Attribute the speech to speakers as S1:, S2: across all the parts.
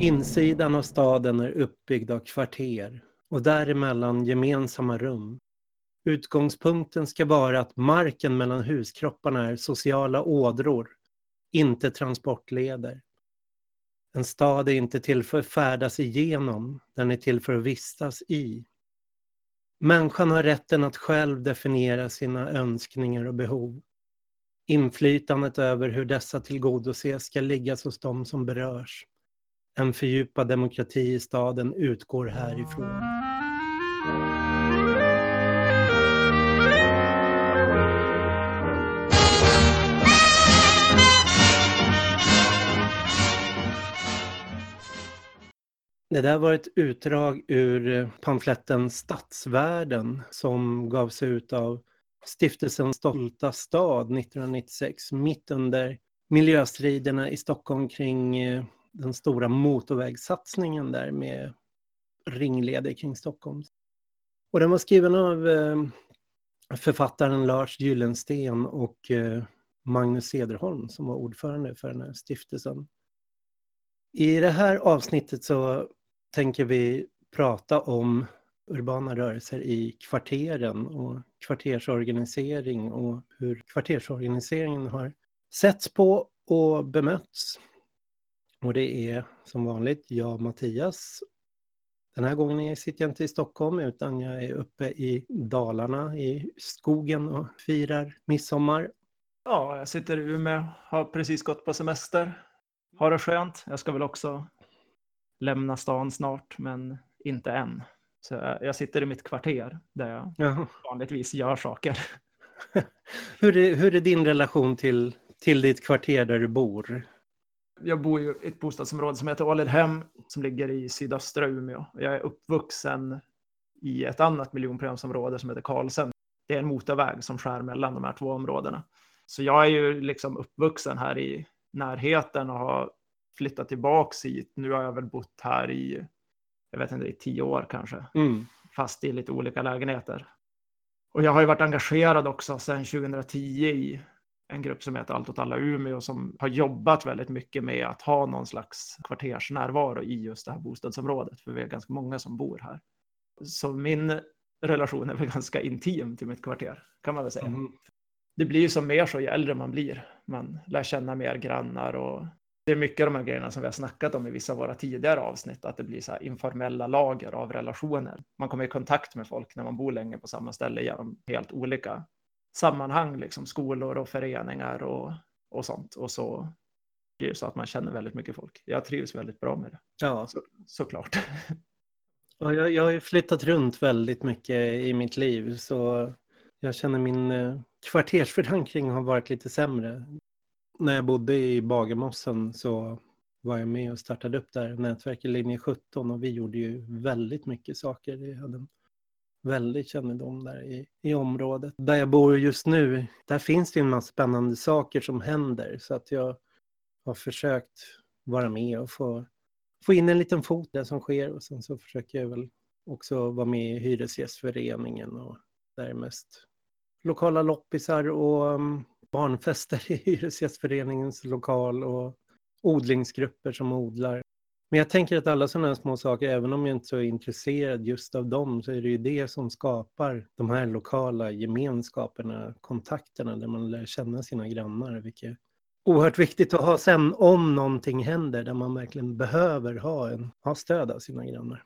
S1: Insidan av staden är uppbyggd av kvarter och däremellan gemensamma rum. Utgångspunkten ska vara att marken mellan huskropparna är sociala ådror, inte transportleder. En stad är inte till för att färdas igenom, den är till för att vistas i. Människan har rätten att själv definiera sina önskningar och behov. Inflytandet över hur dessa tillgodoses ska ligga hos de som berörs. En fördjupad demokrati i staden utgår härifrån. Det där var ett utdrag ur eh, pamfletten Stadsvärlden som gavs ut av Stiftelsen Stolta stad 1996 mitt under miljöstriderna i Stockholm kring eh, den stora motorvägssatsningen där med ringleder kring Stockholm. Och den var skriven av eh, författaren Lars Gyllensten och eh, Magnus Cederholm som var ordförande för den här stiftelsen. I det här avsnittet så tänker vi prata om urbana rörelser i kvarteren och kvartersorganisering och hur kvartersorganiseringen har setts på och bemötts. Och det är som vanligt jag, Mattias. Den här gången sitter jag inte i Stockholm utan jag är uppe i Dalarna i skogen och firar midsommar.
S2: Ja, jag sitter i Umeå, har precis gått på semester. Har det skönt. Jag ska väl också lämna stan snart, men inte än. Så jag sitter i mitt kvarter där jag Jaha. vanligtvis gör saker.
S1: hur, är, hur är din relation till, till ditt kvarter där du bor?
S2: Jag bor i ett bostadsområde som heter Ålidhem som ligger i sydöstra Umeå. Jag är uppvuxen i ett annat miljonprogramsområde som heter Karlsen. Det är en motorväg som skär mellan de här två områdena. Så jag är ju liksom uppvuxen här i närheten och har flyttat tillbaks hit. Nu har jag väl bott här i, jag vet inte, i tio år kanske. Mm. Fast i lite olika lägenheter. Och jag har ju varit engagerad också sedan 2010 i en grupp som heter Allt åt alla Umeå som har jobbat väldigt mycket med att ha någon slags kvartersnärvaro i just det här bostadsområdet. För vi är ganska många som bor här. Så min relation är väl ganska intim till mitt kvarter kan man väl säga. Mm. Det blir ju som mer så ju äldre man blir. Man lär känna mer grannar och det är mycket av de här grejerna som vi har snackat om i vissa av våra tidigare avsnitt, att det blir så informella lager av relationer. Man kommer i kontakt med folk när man bor länge på samma ställe genom helt olika sammanhang, liksom skolor och föreningar och, och sånt. Och så blir det så att man känner väldigt mycket folk. Jag trivs väldigt bra med det. Ja. Så, såklart.
S1: Ja, jag, jag har flyttat runt väldigt mycket i mitt liv så jag känner min eh, kvartersförankring har varit lite sämre när jag bodde i Bagarmossen så var jag med och startade upp där nätverket Linje 17 och vi gjorde ju väldigt mycket saker. Vi hade en Väldig kännedom där i, i området. Där jag bor just nu, där finns det en massa spännande saker som händer så att jag har försökt vara med och få, få in en liten fot där som sker och sen så försöker jag väl också vara med i Hyresgästföreningen och där är mest lokala loppisar och mm, barnfester i Hyresgästföreningens lokal och odlingsgrupper som odlar. Men jag tänker att alla sådana här små saker, även om jag inte är intresserad just av dem, så är det ju det som skapar de här lokala gemenskaperna, kontakterna där man lär känna sina grannar, vilket är oerhört viktigt att ha sen om någonting händer där man verkligen behöver ha, en, ha stöd av sina grannar.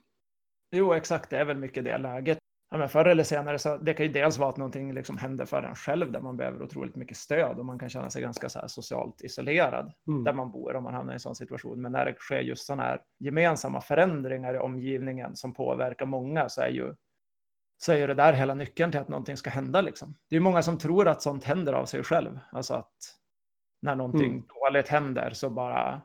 S2: Jo, exakt, det är väl mycket det läget ja, men förr eller senare så det kan ju dels vara att någonting liksom händer för en själv där man behöver otroligt mycket stöd och man kan känna sig ganska så socialt isolerad mm. där man bor om man hamnar i en sån situation. Men när det sker just sådana här gemensamma förändringar i omgivningen som påverkar många så är ju så är det där hela nyckeln till att någonting ska hända. Liksom. Det är många som tror att sånt händer av sig själv. Alltså att när någonting mm. dåligt händer så bara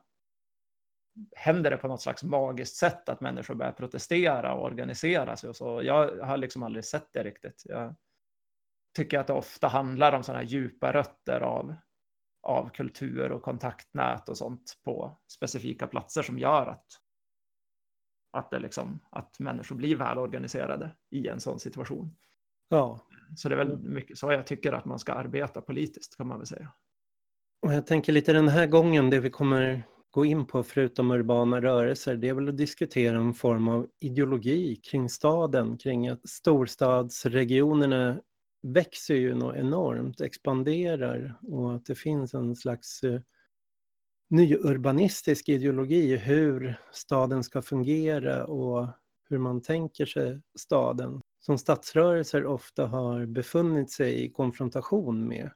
S2: händer det på något slags magiskt sätt att människor börjar protestera och organisera sig och så. Jag har liksom aldrig sett det riktigt. Jag tycker att det ofta handlar om sådana djupa rötter av, av kultur och kontaktnät och sånt på specifika platser som gör att, att, det liksom, att människor blir välorganiserade i en sån situation. Ja. Så det är väl mycket så jag tycker att man ska arbeta politiskt kan man väl säga.
S1: Och jag tänker lite den här gången, det vi kommer gå in på förutom urbana rörelser, det är väl att diskutera en form av ideologi kring staden, kring att storstadsregionerna växer ju något enormt, expanderar och att det finns en slags uh, nyurbanistisk ideologi hur staden ska fungera och hur man tänker sig staden som stadsrörelser ofta har befunnit sig i konfrontation med.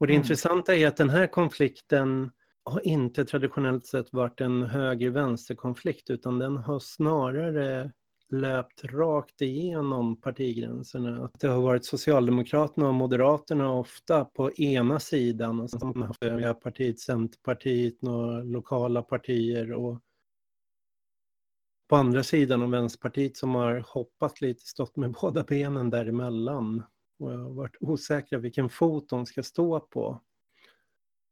S1: Och det mm. intressanta är att den här konflikten har inte traditionellt sett varit en höger-vänster-konflikt utan den har snarare löpt rakt igenom partigränserna. Att det har varit Socialdemokraterna och Moderaterna ofta på ena sidan och sen har Miljöpartiet, Centerpartiet, några lokala partier och på andra sidan och Vänsterpartiet som har hoppat lite, stått med båda benen däremellan och har varit osäkra vilken fot de ska stå på.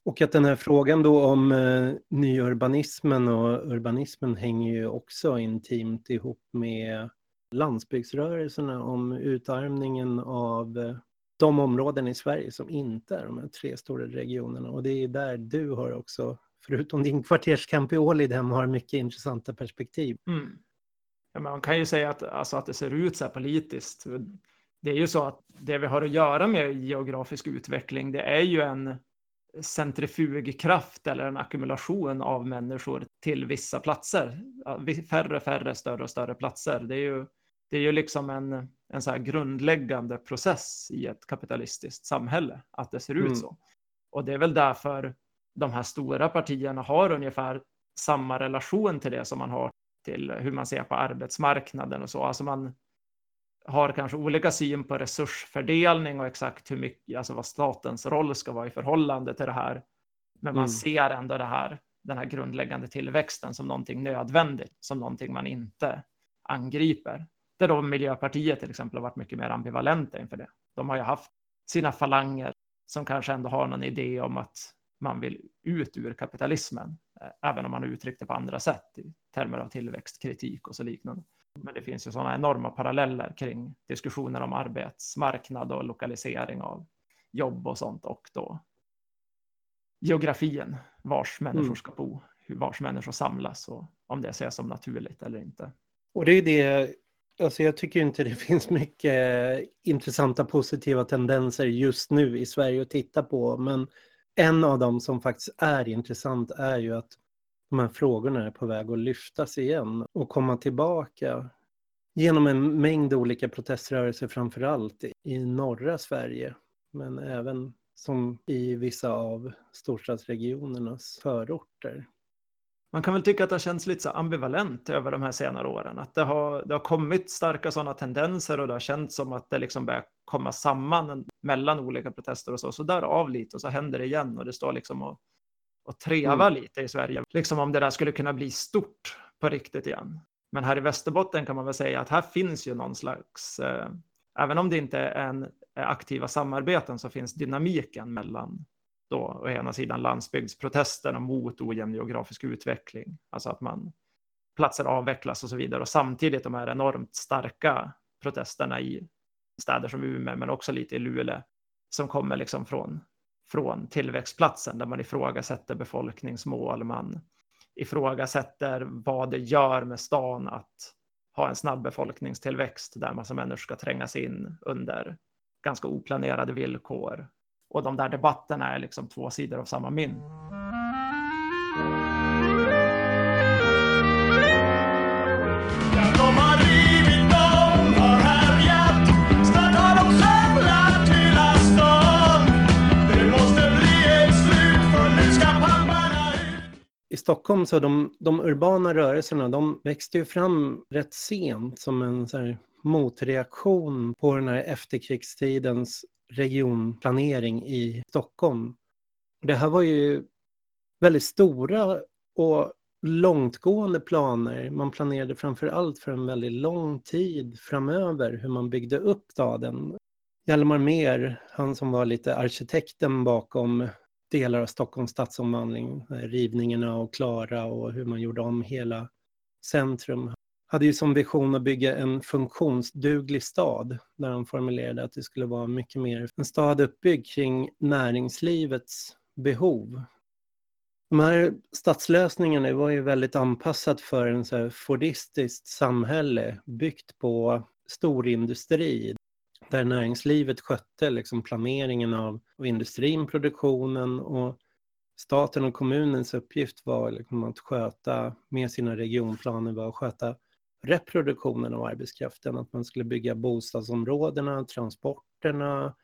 S1: Och att den här frågan då om eh, nyurbanismen och urbanismen hänger ju också intimt ihop med landsbygdsrörelserna om utarmningen av eh, de områden i Sverige som inte är de här tre stora regionerna. Och det är där du har också, förutom din kvarterskamp i Ålidhem, har mycket intressanta perspektiv.
S2: Mm. Ja, man kan ju säga att, alltså, att det ser ut så här politiskt. Det är ju så att det vi har att göra med geografisk utveckling, det är ju en centrifugkraft eller en ackumulation av människor till vissa platser. Färre, färre, större och större platser. Det är ju, det är ju liksom en, en så grundläggande process i ett kapitalistiskt samhälle, att det ser ut mm. så. Och det är väl därför de här stora partierna har ungefär samma relation till det som man har till hur man ser på arbetsmarknaden och så. Alltså man, har kanske olika syn på resursfördelning och exakt hur mycket, alltså vad statens roll ska vara i förhållande till det här. Men man mm. ser ändå det här, den här grundläggande tillväxten som någonting nödvändigt, som någonting man inte angriper. Där då Miljöpartiet till exempel har varit mycket mer ambivalenta inför det. De har ju haft sina falanger som kanske ändå har någon idé om att man vill ut ur kapitalismen, eh, även om man har uttryckt det på andra sätt i termer av tillväxtkritik och så liknande. Men det finns ju sådana enorma paralleller kring diskussioner om arbetsmarknad och lokalisering av jobb och sånt och då geografin, vars människor mm. ska bo, vars människor samlas och om det ses som naturligt eller inte.
S1: Och det är det, alltså jag tycker inte det finns mycket intressanta positiva tendenser just nu i Sverige att titta på, men en av dem som faktiskt är intressant är ju att de här frågorna är på väg att lyftas igen och komma tillbaka genom en mängd olika proteströrelser, framför allt i norra Sverige, men även som i vissa av storstadsregionernas förorter.
S2: Man kan väl tycka att det har känts lite så ambivalent över de här senare åren, att det har, det har kommit starka sådana tendenser och det har känts som att det liksom börjar komma samman mellan olika protester och så, så där av lite och så händer det igen och det står liksom och och treva mm. lite i Sverige. Liksom om det där skulle kunna bli stort på riktigt igen. Men här i Västerbotten kan man väl säga att här finns ju någon slags, eh, även om det inte är en är aktiva samarbeten så finns dynamiken mellan då å ena sidan landsbygdsprotesterna mot ojämn geografisk utveckling, alltså att man platser avvecklas och så vidare och samtidigt de här enormt starka protesterna i städer som Umeå men också lite i Luleå som kommer liksom från från tillväxtplatsen där man ifrågasätter befolkningsmål, man ifrågasätter vad det gör med stan att ha en snabb befolkningstillväxt där massa människor ska trängas in under ganska oplanerade villkor. Och de där debatterna är liksom två sidor av samma mynt.
S1: I Stockholm så de, de urbana rörelserna, de växte ju fram rätt sent som en så här, motreaktion på den här efterkrigstidens regionplanering i Stockholm. Det här var ju väldigt stora och långtgående planer. Man planerade framför allt för en väldigt lång tid framöver hur man byggde upp staden. Hjalmar Mer, han som var lite arkitekten bakom delar av Stockholms stadsomvandling, eh, rivningarna av Klara och hur man gjorde om hela centrum. Hade ju som vision att bygga en funktionsduglig stad där han formulerade att det skulle vara mycket mer en stad uppbyggd kring näringslivets behov. De här stadslösningarna var ju väldigt anpassat för en så här fordistiskt samhälle byggt på storindustri där näringslivet skötte liksom planeringen av, av industrin, produktionen och staten och kommunens uppgift var liksom att sköta med sina regionplaner var att sköta reproduktionen av arbetskraften, att man skulle bygga bostadsområdena, transporterna,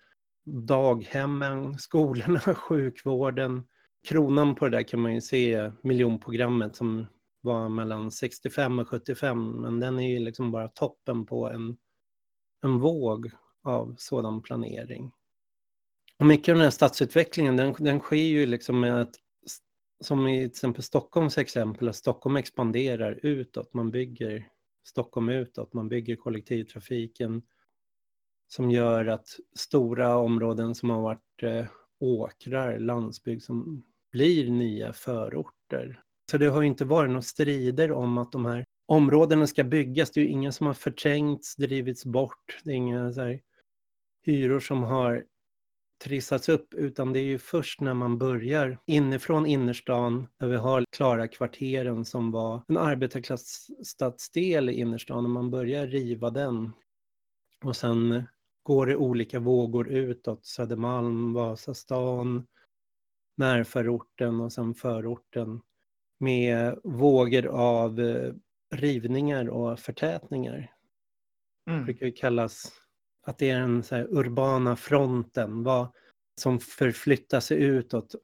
S1: daghemmen, skolorna, sjukvården. Kronan på det där kan man ju se miljonprogrammet som var mellan 65 och 75, men den är ju liksom bara toppen på en, en våg av sådan planering. Och mycket av den här stadsutvecklingen, den, den sker ju liksom med att, som i till exempel Stockholms exempel, att Stockholm expanderar utåt, man bygger Stockholm utåt, man bygger kollektivtrafiken som gör att stora områden som har varit eh, åkrar, landsbygd, som blir nya förorter. Så det har inte varit några strider om att de här områdena ska byggas. Det är ju ingen som har förträngts, drivits bort. Det är inga så här, hyror som har trissats upp, utan det är ju först när man börjar inifrån innerstan, där vi har Klara kvarteren som var en arbetarklassstadsdel i innerstan, och man börjar riva den. Och sen går det olika vågor utåt, Södermalm, Vasastan, närförorten och sen förorten med vågor av eh, rivningar och förtätningar. Mm. Det brukar kallas att det är den så här urbana fronten vad, som förflyttar sig utåt.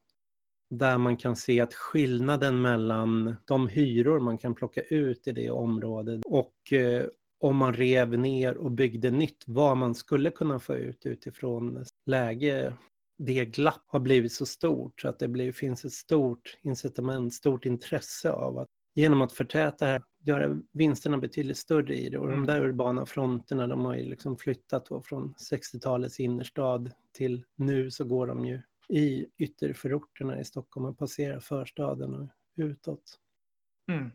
S1: Där man kan se att skillnaden mellan de hyror man kan plocka ut i det området och eh, om man rev ner och byggde nytt, vad man skulle kunna få ut utifrån läge. Det glapp har blivit så stort så att det blir, finns ett stort incitament, stort intresse av att genom att förtäta här göra vinsterna betydligt större i det. Och de mm. där urbana fronterna, de har ju liksom flyttat från 60-talets innerstad till nu så går de ju i ytterförorterna i Stockholm och passerar förstaden och utåt. Mm.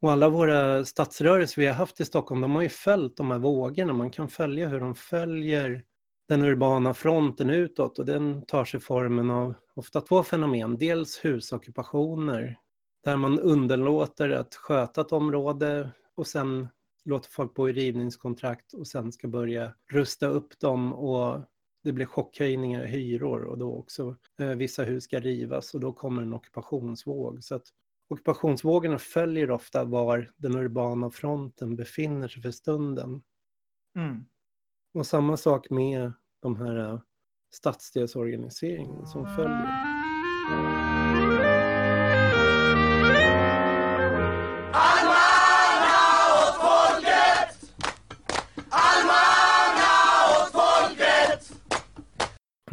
S1: Och alla våra stadsrörelser vi har haft i Stockholm, de har ju följt de här vågorna. Man kan följa hur de följer den urbana fronten utåt och den tar sig formen av ofta två fenomen. Dels husockupationer där man underlåter att sköta ett område och sen låter folk bo i rivningskontrakt och sen ska börja rusta upp dem och det blir chockhöjningar i hyror och då också eh, vissa hus ska rivas och då kommer en ockupationsvåg. Så att ockupationsvågorna följer ofta var den urbana fronten befinner sig för stunden. Mm. Och samma sak med de här eh, stadsdelsorganiseringen som följer.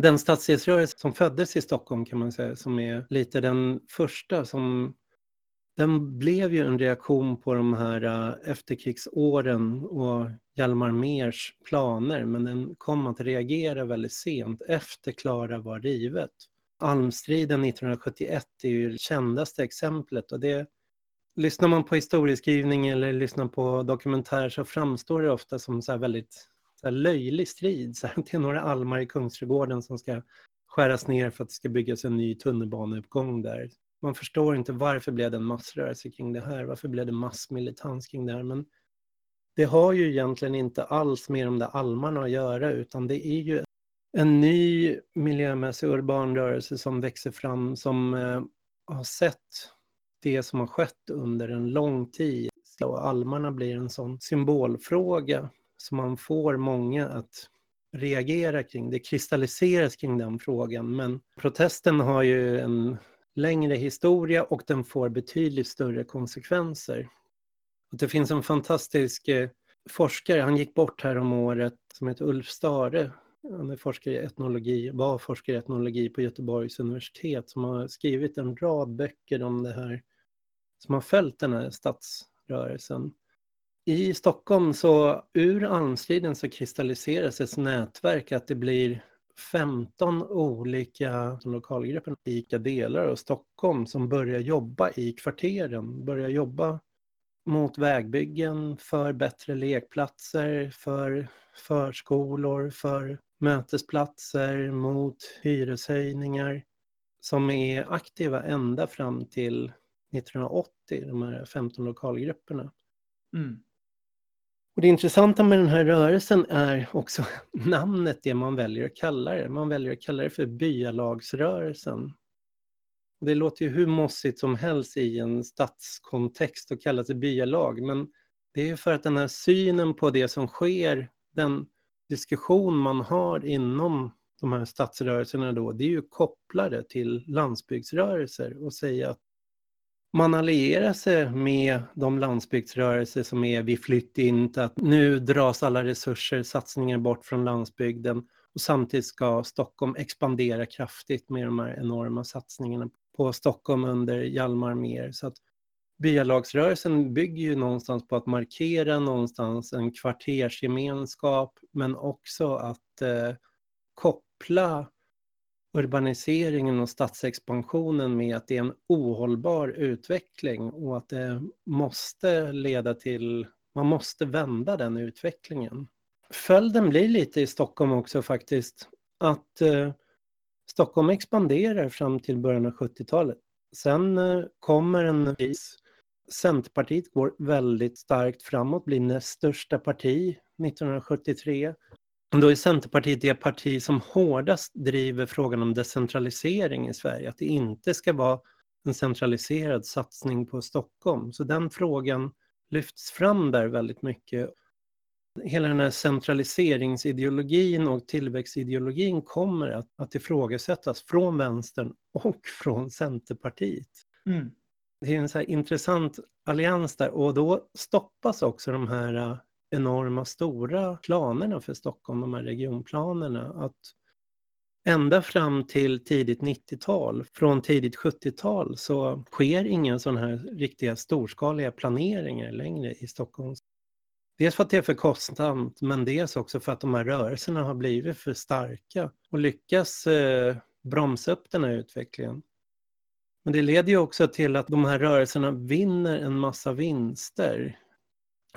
S1: Den stadsdelsrörelse som föddes i Stockholm kan man säga, som är lite den första som den blev ju en reaktion på de här äh, efterkrigsåren och Hjalmar Mers planer, men den kom att reagera väldigt sent efter Klara var rivet. Almstriden 1971 är ju det kändaste exemplet och det lyssnar man på historieskrivning eller lyssnar på dokumentär så framstår det ofta som så väldigt så löjlig strid. Så det är några almar i Kungsträdgården som ska skäras ner för att det ska byggas en ny tunnelbaneuppgång där. Man förstår inte varför blev det en massrörelse kring det här? Varför blev det massmilitans kring det här? Men det har ju egentligen inte alls med de där almarna att göra utan det är ju en ny miljömässig urban rörelse som växer fram som eh, har sett det som har skett under en lång tid. Och almarna blir en sån symbolfråga som man får många att reagera kring. Det kristalliseras kring den frågan, men protesten har ju en längre historia och den får betydligt större konsekvenser. Och det finns en fantastisk eh, forskare, han gick bort här om året, som heter Ulf Stare. Han är forskare i etnologi, var forskare i etnologi på Göteborgs universitet som har skrivit en rad böcker om det här, som har följt den här stadsrörelsen. I Stockholm så ur almstriden så kristalliseras ett nätverk att det blir 15 olika lokalgrupper i olika delar av Stockholm som börjar jobba i kvarteren, börjar jobba mot vägbyggen, för bättre lekplatser, för förskolor, för mötesplatser, mot hyreshöjningar. som är aktiva ända fram till 1980, de här 15 lokalgrupperna. Mm. Och det intressanta med den här rörelsen är också namnet, det man väljer att kalla det. Man väljer att kalla det för byalagsrörelsen. Det låter ju hur mossigt som helst i en stadskontext att kalla sig byalag, men det är för att den här synen på det som sker, den diskussion man har inom de här stadsrörelserna då, det är ju kopplade till landsbygdsrörelser och säga att man allierar sig med de landsbygdsrörelser som är vi flytt inte, att nu dras alla resurser, satsningar bort från landsbygden och samtidigt ska Stockholm expandera kraftigt med de här enorma satsningarna på Stockholm under Hjalmar Mer. Så att byalagsrörelsen bygger ju någonstans på att markera någonstans en kvartersgemenskap men också att eh, koppla urbaniseringen och stadsexpansionen med att det är en ohållbar utveckling och att det måste leda till, man måste vända den utvecklingen. Följden blir lite i Stockholm också faktiskt att eh, Stockholm expanderar fram till början av 70-talet. Sen eh, kommer en kris. Centerpartiet går väldigt starkt framåt, blir näst största parti 1973. Då är Centerpartiet det parti som hårdast driver frågan om decentralisering i Sverige, att det inte ska vara en centraliserad satsning på Stockholm. Så den frågan lyfts fram där väldigt mycket. Hela den här centraliseringsideologin och tillväxtideologin kommer att, att ifrågasättas från vänstern och från Centerpartiet. Mm. Det är en så intressant allians där och då stoppas också de här enorma stora planerna för Stockholm, de här regionplanerna, att ända fram till tidigt 90-tal, från tidigt 70-tal, så sker inga sådana här riktiga storskaliga planeringar längre i Stockholm. Dels för att det är för kostsamt, men dels också för att de här rörelserna har blivit för starka och lyckas eh, bromsa upp den här utvecklingen. Men det leder ju också till att de här rörelserna vinner en massa vinster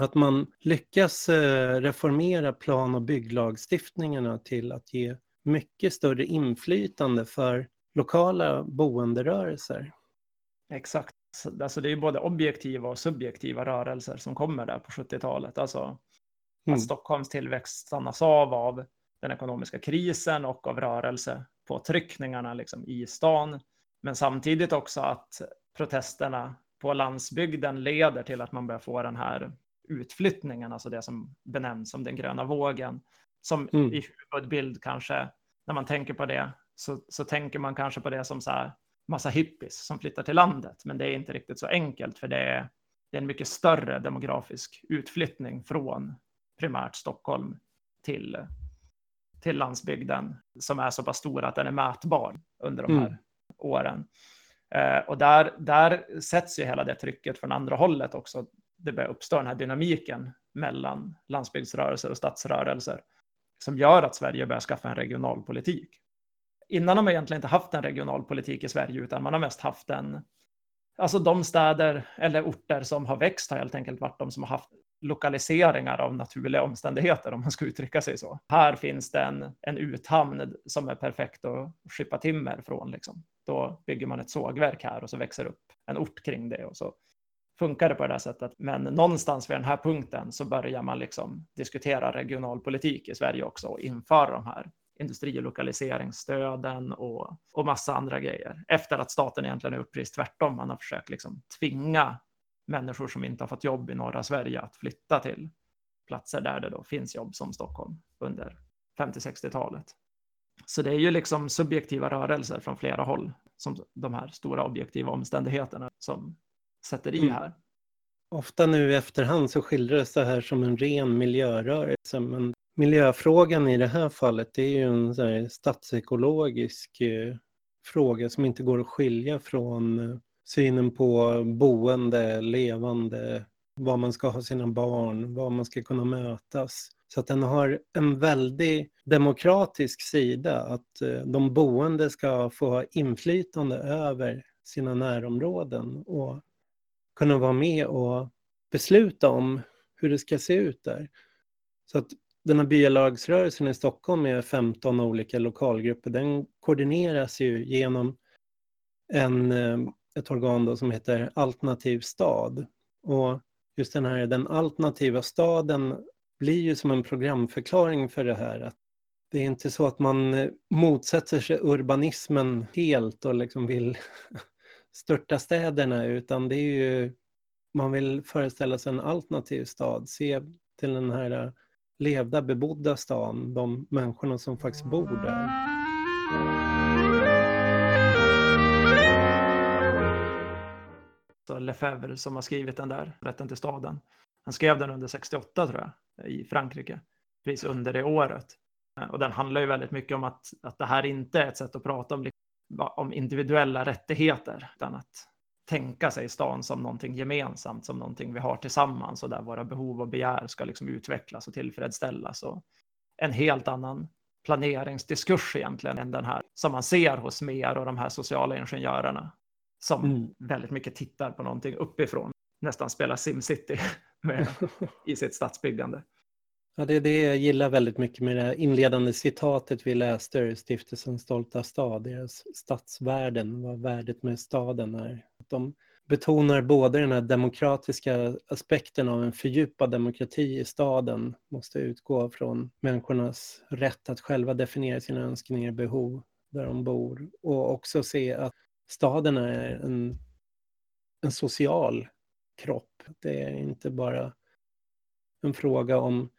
S1: att man lyckas eh, reformera plan och bygglagstiftningarna till att ge mycket större inflytande för lokala boenderörelser.
S2: Exakt. Alltså det är både objektiva och subjektiva rörelser som kommer där på 70-talet. Alltså mm. att Stockholms tillväxt stannas av av den ekonomiska krisen och av rörelsepåtryckningarna liksom i stan. Men samtidigt också att protesterna på landsbygden leder till att man börjar få den här utflyttningen, alltså det som benämns som den gröna vågen, som mm. i huvudbild kanske, när man tänker på det, så, så tänker man kanske på det som så här massa hippies som flyttar till landet, men det är inte riktigt så enkelt, för det är, det är en mycket större demografisk utflyttning från primärt Stockholm till, till landsbygden, som är så pass stor att den är mätbar under de här mm. åren. Eh, och där, där sätts ju hela det trycket från andra hållet också det börjar uppstå den här dynamiken mellan landsbygdsrörelser och stadsrörelser som gör att Sverige börjar skaffa en regionalpolitik. Innan har man egentligen inte haft en regionalpolitik i Sverige, utan man har mest haft en... Alltså de städer eller orter som har växt har helt enkelt varit de som har haft lokaliseringar av naturliga omständigheter, om man ska uttrycka sig så. Här finns det en, en uthamn som är perfekt att skippa timmer från. Liksom. Då bygger man ett sågverk här och så växer upp en ort kring det och så funkar det på det här sättet. Men någonstans vid den här punkten så börjar man liksom diskutera regionalpolitik i Sverige också och införa de här industrilokaliseringsstöden och, och massa andra grejer. Efter att staten egentligen har gjort precis tvärtom. Man har försökt liksom tvinga människor som inte har fått jobb i norra Sverige att flytta till platser där det då finns jobb som Stockholm under 50-60-talet. Så det är ju liksom subjektiva rörelser från flera håll som de här stora objektiva omständigheterna som sätter i mm. här.
S1: Ofta nu i efterhand så skildras det här som en ren miljörörelse, men miljöfrågan i det här fallet det är ju en så här statsekologisk eh, fråga som inte går att skilja från eh, synen på boende, levande, var man ska ha sina barn, var man ska kunna mötas. Så att den har en väldigt demokratisk sida, att eh, de boende ska få ha inflytande över sina närområden och kunna vara med och besluta om hur det ska se ut där. Så att den här byalagsrörelsen i Stockholm med 15 olika lokalgrupper, den koordineras ju genom en, eh, ett organ då som heter Alternativ stad. Och just den här, den alternativa staden blir ju som en programförklaring för det här. Att det är inte så att man eh, motsätter sig urbanismen helt och liksom vill störta städerna utan det är ju man vill föreställa sig en alternativ stad, se till den här eh, levda bebodda stan, de människorna som faktiskt bor där.
S2: Lefebvre som har skrivit den där, Rätten till staden. Han skrev den under 68 tror jag, i Frankrike, precis under det året. Eh, och den handlar ju väldigt mycket om att, att det här inte är ett sätt att prata om, om individuella rättigheter, utan att tänka sig stan som någonting gemensamt, som någonting vi har tillsammans och där våra behov och begär ska liksom utvecklas och tillfredsställas. Och en helt annan planeringsdiskurs egentligen än den här som man ser hos Mer och de här sociala ingenjörerna som mm. väldigt mycket tittar på någonting uppifrån, nästan spelar Simcity med, i sitt stadsbyggande.
S1: Ja, det är det jag gillar väldigt mycket med det inledande citatet vi läste ur Stiftelsen Stolta stad, deras stadsvärden, vad värdet med staden är. De betonar både den här demokratiska aspekten av en fördjupad demokrati i staden, måste utgå från människornas rätt att själva definiera sina önskningar och behov där de bor och också se att staden är en, en social kropp. Det är inte bara en fråga om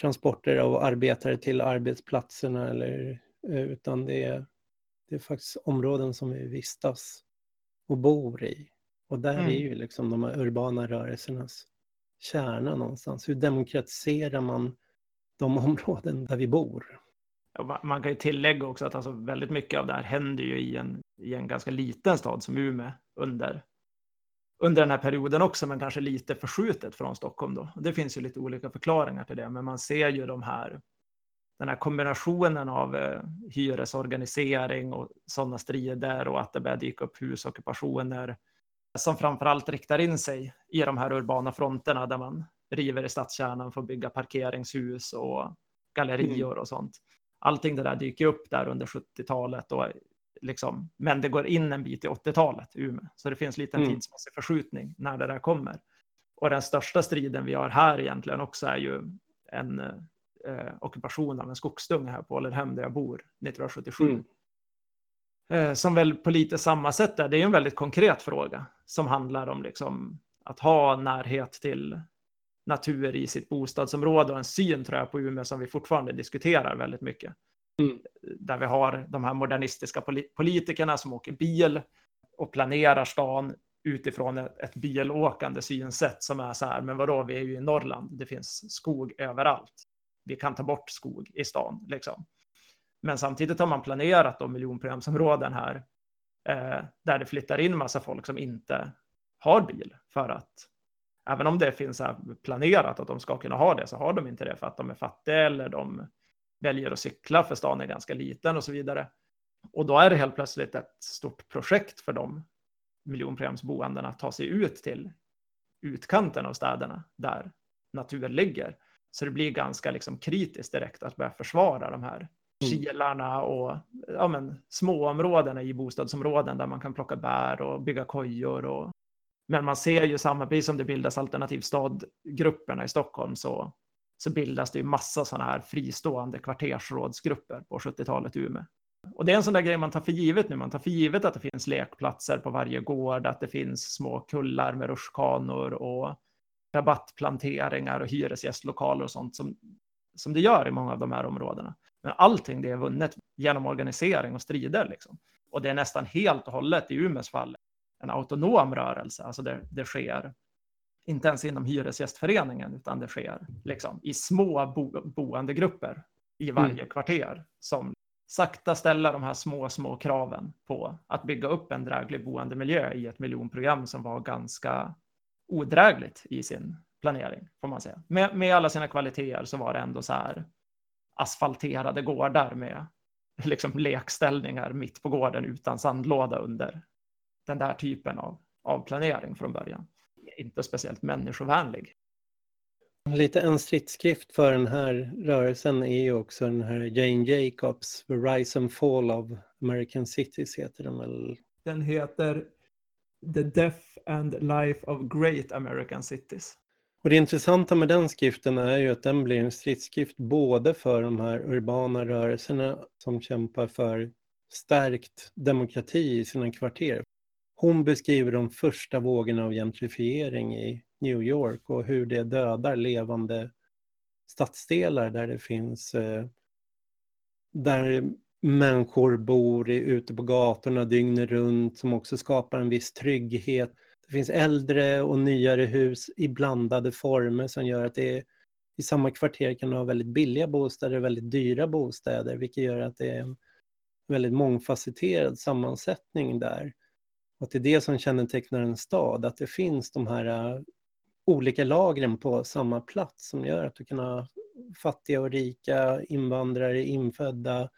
S1: transporter av arbetare till arbetsplatserna eller, eh, utan det är, det är faktiskt områden som vi vistas och bor i. Och där mm. är ju liksom de här urbana rörelsernas kärna någonstans. Hur demokratiserar man de områden där vi bor?
S2: Man kan ju tillägga också att alltså väldigt mycket av det här händer ju i en, i en ganska liten stad som Umeå under under den här perioden också, men kanske lite förskjutet från Stockholm då. Det finns ju lite olika förklaringar till det, men man ser ju de här, den här kombinationen av eh, hyresorganisering och sådana strider och att det börjar dyka upp husockupationer som framförallt riktar in sig i de här urbana fronterna där man river i stadskärnan för att bygga parkeringshus och gallerior mm. och sånt. Allting det där dyker upp där under 70-talet och liksom, men det går in en bit i 80-talet i Umeå. Så det finns lite en mm. tidsmässig förskjutning när det där kommer. Och den största striden vi har här egentligen också är ju en eh, ockupation av en skogsdunge här på Ålidhem där jag bor 1977. Mm. Eh, som väl på lite samma sätt är, det är en väldigt konkret fråga som handlar om liksom att ha närhet till natur i sitt bostadsområde och en syn tror jag på Umeå som vi fortfarande diskuterar väldigt mycket. Mm. Där vi har de här modernistiska politikerna som åker bil och planerar stan utifrån ett, bilåkande synsätt som är så här, men vadå, vi är ju i Norrland, det finns skog överallt. Vi kan ta bort skog i stan, liksom. Men samtidigt har man planerat de miljonprogramsområden här eh, där det flyttar in massa folk som inte har bil för att även om det finns planerat att de ska kunna ha det så har de inte det för att de är fattiga eller de väljer att cykla för stan är ganska liten och så vidare. Och då är det helt plötsligt ett stort projekt för de miljonprogramsboendena att ta sig ut till utkanten av städerna där natur ligger. Så det blir ganska liksom kritiskt direkt att börja försvara de här mm. kilarna och ja, men, småområdena i bostadsområden där man kan plocka bär och bygga kojor. Och... Men man ser ju samma, precis som det bildas alternativ stadgrupperna i Stockholm så så bildas det ju massa sådana här fristående kvartersrådsgrupper på 70-talet i Umeå. Och det är en sån där grej man tar för givet nu. Man tar för givet att det finns lekplatser på varje gård, att det finns små kullar med rutschkanor och rabattplanteringar och hyresgästlokaler och sånt som, som det gör i många av de här områdena. Men allting det är vunnet genom organisering och strider. Liksom. Och det är nästan helt och hållet i Umeås fall en autonom rörelse. Alltså det, det sker inte ens inom Hyresgästföreningen, utan det sker liksom i små bo boendegrupper i varje mm. kvarter som sakta ställer de här små, små kraven på att bygga upp en dräglig boendemiljö i ett miljonprogram som var ganska odrägligt i sin planering, får man säga. Med, med alla sina kvaliteter så var det ändå så här asfalterade gårdar med liksom lekställningar mitt på gården utan sandlåda under den där typen av, av planering från början inte speciellt människovänlig.
S1: Lite en stridsskrift för den här rörelsen är ju också den här Jane Jacobs, The Rise and Fall of American Cities heter den väl
S2: Den heter The Death and Life of Great American Cities.
S1: Och det intressanta med den skriften är ju att den blir en stridsskrift både för de här urbana rörelserna som kämpar för stärkt demokrati i sina kvarter. Hon beskriver de första vågorna av gentrifiering i New York och hur det dödar levande stadsdelar där det finns eh, där människor bor ute på gatorna dygnet runt som också skapar en viss trygghet. Det finns äldre och nyare hus i blandade former som gör att det är, i samma kvarter kan du ha väldigt billiga bostäder och väldigt dyra bostäder vilket gör att det är en väldigt mångfacetterad sammansättning där. Att det är det som kännetecknar en stad, att det finns de här äh, olika lagren på samma plats som gör att du kan ha fattiga och rika, invandrare, infödda,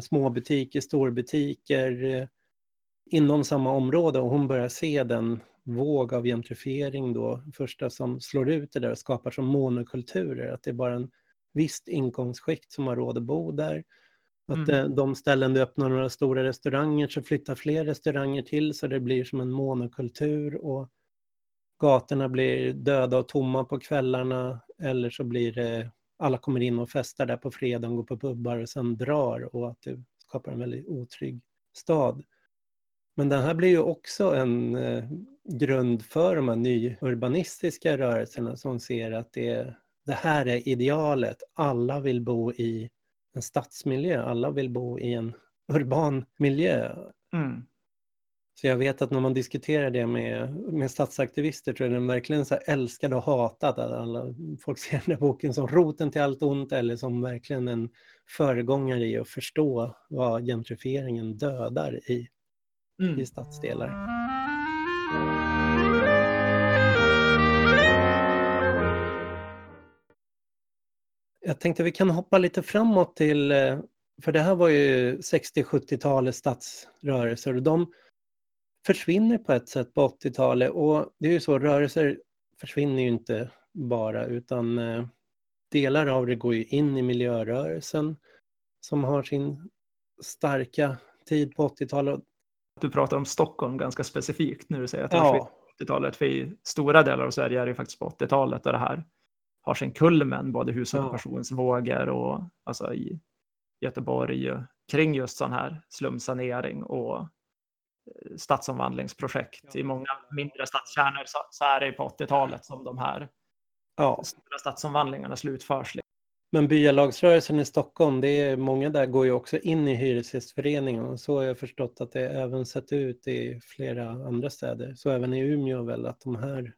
S1: småbutiker, storbutiker äh, inom samma område. Och hon börjar se den våg av gentrifiering då, första som slår ut det där och skapar som monokulturer, att det är bara en visst inkomstskikt som har råd att bo där att mm. Eh, de ställen du öppnar några stora restauranger så flyttar fler restauranger till så det blir som en monokultur och gatorna blir döda och tomma på kvällarna eller så blir det alla kommer in och festar där på fredagen, går på pubbar och sen drar och att det skapar en väldigt otrygg stad. Men det här blir ju också en eh, grund för de här nyurbanistiska rörelserna som ser att det, det här är idealet. Alla vill bo i en stadsmiljö. Alla vill bo i en urban miljö. Mm. Så jag vet att när man diskuterar det med, med stadsaktivister tror jag den verkligen så älskade och hatade. Alla, folk ser den här boken som roten till allt ont eller som verkligen en föregångare i att förstå vad gentrifieringen dödar i, mm. i stadsdelar. Jag tänkte vi kan hoppa lite framåt till, eh, för det här var ju 60-70-talets stadsrörelser och de försvinner på ett sätt på 80-talet och det är ju så, rörelser försvinner ju inte bara utan eh, delar av det går ju in i miljörörelsen som har sin starka tid på 80-talet.
S2: Du pratar om Stockholm ganska specifikt när du säger att det ja. 80-talet, för i stora delar av Sverige är det faktiskt på 80-talet där det här har sin kulmen, både husockupationsvågor och alltså i Göteborg kring just sån här slumsanering och eh, stadsomvandlingsprojekt. I många mindre stadskärnor så, så är det på 80-talet som de här ja. stora stadsomvandlingarna slutförs.
S1: Men byalagsrörelsen i Stockholm, det är, många där går ju också in i Hyresgästföreningen och så har jag förstått att det även sett ut i flera andra städer. Så även i Umeå väl att de här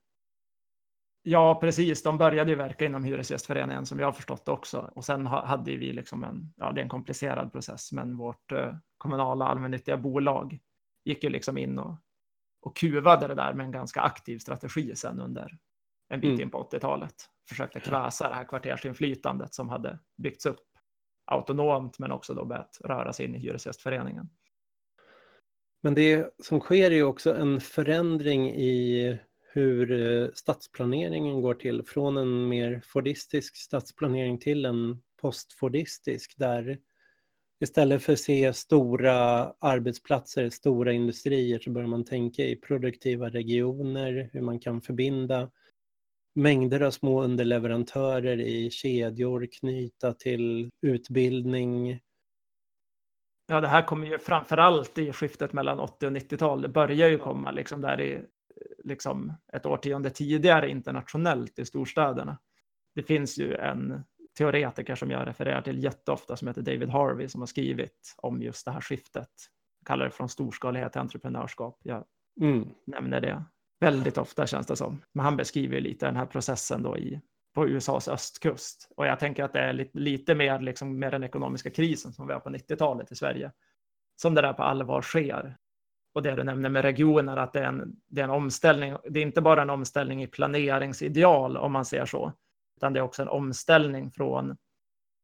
S2: Ja, precis. De började ju verka inom Hyresgästföreningen som jag har förstått också. Och sen hade vi liksom en, ja det är en komplicerad process, men vårt eh, kommunala allmännyttiga bolag gick ju liksom in och, och kuvade det där med en ganska aktiv strategi sen under en bit mm. in på 80-talet. Försökte kväsa det här kvartersinflytandet som hade byggts upp autonomt, men också då börjat röra sig in i Hyresgästföreningen.
S1: Men det som sker är ju också en förändring i hur eh, stadsplaneringen går till från en mer fordistisk stadsplanering till en postfordistisk där istället för att se stora arbetsplatser, stora industrier så börjar man tänka i produktiva regioner, hur man kan förbinda mängder av små underleverantörer i kedjor, knyta till utbildning.
S2: Ja, det här kommer ju framför allt i skiftet mellan 80 och 90-tal. Det börjar ju komma liksom där i liksom ett årtionde tidigare internationellt i storstäderna. Det finns ju en teoretiker som jag refererar till jätteofta som heter David Harvey som har skrivit om just det här skiftet. Jag kallar det från storskalighet till entreprenörskap. Jag mm. nämner det väldigt ofta känns det som. Men han beskriver lite den här processen då i, på USAs östkust. Och jag tänker att det är lite, lite mer liksom med den ekonomiska krisen som vi har på 90-talet i Sverige. Som det där på allvar sker och det du nämner med regioner, att det är, en, det är en omställning. Det är inte bara en omställning i planeringsideal om man ser så, utan det är också en omställning från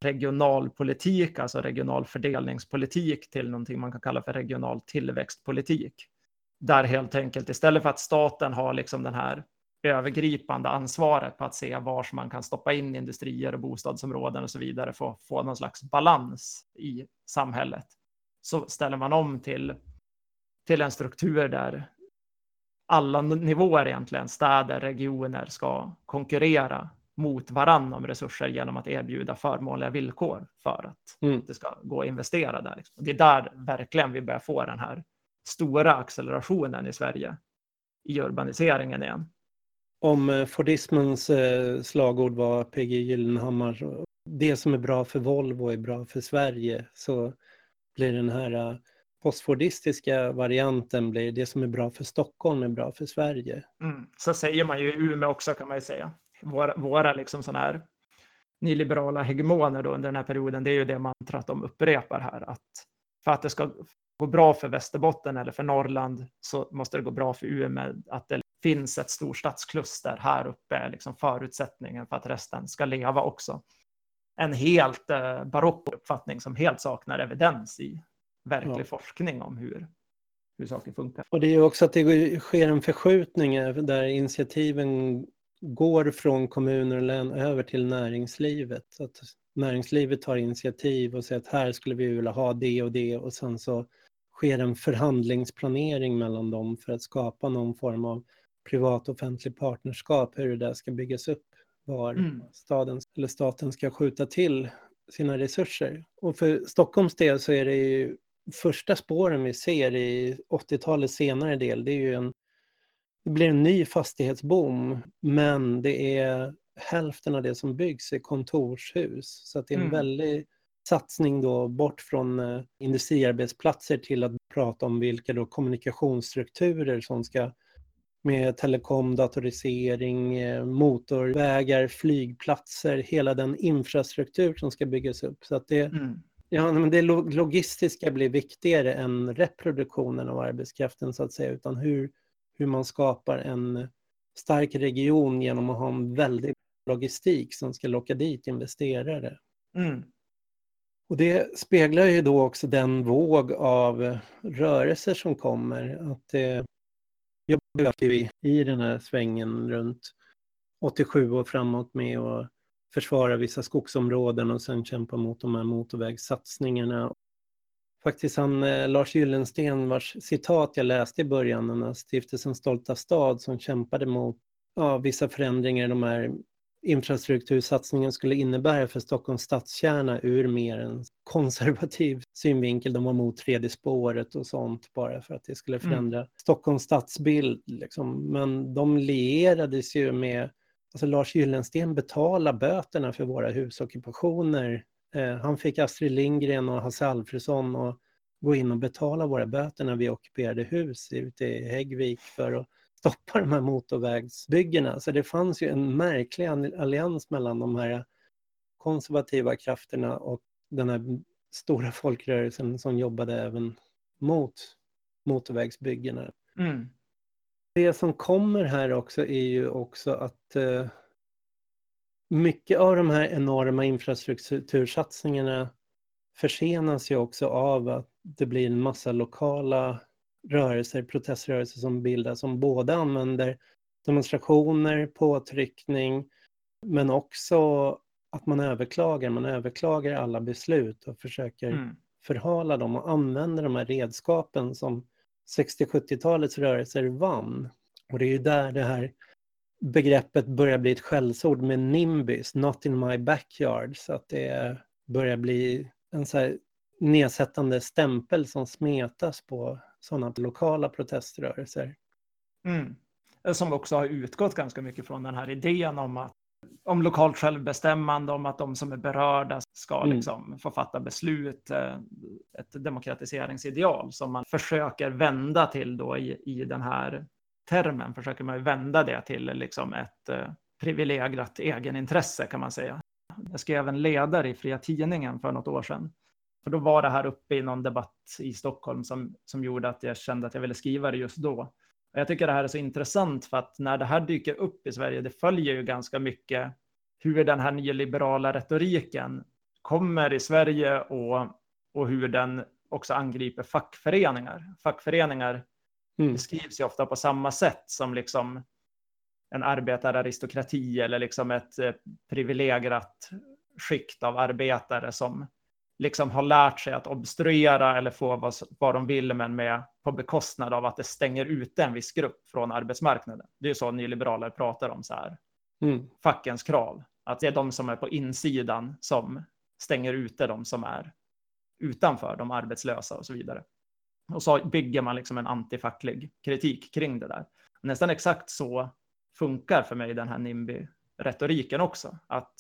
S2: regionalpolitik, alltså regional fördelningspolitik till någonting man kan kalla för regional tillväxtpolitik. Där helt enkelt istället för att staten har liksom den här övergripande ansvaret på att se var man kan stoppa in industrier och bostadsområden och så vidare för att få någon slags balans i samhället så ställer man om till till en struktur där alla nivåer egentligen, städer, regioner, ska konkurrera mot varann om resurser genom att erbjuda förmånliga villkor för att mm. det ska gå att investera där. Liksom. Det är där verkligen vi börjar få den här stora accelerationen i Sverige i urbaniseringen igen.
S1: Om eh, Fordismens eh, slagord var PG Gyllenhammar, det som är bra för Volvo är bra för Sverige, så blir den här eh, postfordistiska varianten blir det som är bra för Stockholm är bra för Sverige.
S2: Mm. Så säger man ju i Umeå också kan man ju säga. Våra, våra liksom sådana här nyliberala hegemoner då under den här perioden, det är ju det mantrat de upprepar här, att för att det ska gå bra för Västerbotten eller för Norrland så måste det gå bra för Umeå, att det finns ett storstadskluster här uppe är liksom förutsättningen för att resten ska leva också. En helt eh, barock uppfattning som helt saknar evidens i verklig ja. forskning om hur, hur saker funkar.
S1: Och det är också att det sker en förskjutning där initiativen går från kommuner och län över till näringslivet. Att näringslivet tar initiativ och säger att här skulle vi vilja ha det och det och sen så sker en förhandlingsplanering mellan dem för att skapa någon form av privat-offentlig partnerskap, hur det där ska byggas upp, var mm. staden eller staten ska skjuta till sina resurser. Och för Stockholms del så är det ju första spåren vi ser i 80-talets senare del, det är ju en det blir en ny fastighetsboom, men det är hälften av det som byggs är kontorshus. Så det är en mm. väldig satsning då bort från eh, industriarbetsplatser till att prata om vilka då kommunikationsstrukturer som ska med telekom, datorisering, eh, motorvägar, flygplatser, hela den infrastruktur som ska byggas upp. Så att det, mm. Ja, men det logistiska blir viktigare än reproduktionen av arbetskraften så att säga, utan hur, hur man skapar en stark region genom att ha en väldig logistik som ska locka dit investerare. Mm. Och det speglar ju då också den våg av rörelser som kommer. Att det jobbar vi i den här svängen runt 87 och framåt med att försvara vissa skogsområden och sen kämpa mot de här motorvägssatsningarna faktiskt han eh, Lars Gyllensten vars citat jag läste i början, den här stiftelsen Stolta stad som kämpade mot ja, vissa förändringar de här infrastruktursatsningen skulle innebära för Stockholms stadskärna ur mer en konservativ synvinkel. De var mot tredje spåret och sånt bara för att det skulle mm. förändra mm. Stockholms stadsbild. Liksom. Men de lierades ju med, alltså Lars Gyllensten betala böterna för våra husockupationer Eh, han fick Astrid Lindgren och Hasse Alfredson att gå in och betala våra böter när vi ockuperade hus ute i Häggvik för att stoppa de här motorvägsbyggena. Så det fanns ju en märklig allians mellan de här konservativa krafterna och den här stora folkrörelsen som jobbade även mot motorvägsbyggena. Mm. Det som kommer här också är ju också att eh, mycket av de här enorma infrastruktursatsningarna försenas ju också av att det blir en massa lokala rörelser, proteströrelser som bildas som både använder demonstrationer, påtryckning, men också att man överklagar. Man överklagar alla beslut och försöker mm. förhala dem och använder de här redskapen som 60-70-talets rörelser vann. Och det är ju där det här begreppet börjar bli ett skällsord med NIMBYs, not in my backyard, så att det börjar bli en så här nedsättande stämpel som smetas på sådana lokala proteströrelser.
S2: Mm. Som också har utgått ganska mycket från den här idén om att om lokalt självbestämmande, om att de som är berörda ska mm. liksom få fatta beslut. Eh, ett demokratiseringsideal som man försöker vända till då i, i den här termen försöker man vända det till liksom ett eh, privilegierat egenintresse kan man säga. Jag skrev en ledare i Fria Tidningen för något år sedan. För då var det här uppe i någon debatt i Stockholm som, som gjorde att jag kände att jag ville skriva det just då. Jag tycker det här är så intressant för att när det här dyker upp i Sverige, det följer ju ganska mycket hur den här nyliberala retoriken kommer i Sverige och, och hur den också angriper fackföreningar. Fackföreningar mm. beskrivs ju ofta på samma sätt som liksom en arbetararistokrati eller liksom ett eh, privilegierat skikt av arbetare som liksom har lärt sig att obstruera eller få vad, vad de vill men med på bekostnad av att det stänger ute en viss grupp från arbetsmarknaden. Det är ju så nyliberaler pratar om så här. Mm. Fackens krav. Att det är de som är på insidan som stänger ute de som är utanför, de arbetslösa och så vidare. Och så bygger man liksom en antifacklig kritik kring det där. Nästan exakt så funkar för mig den här NIMBY-retoriken också. Att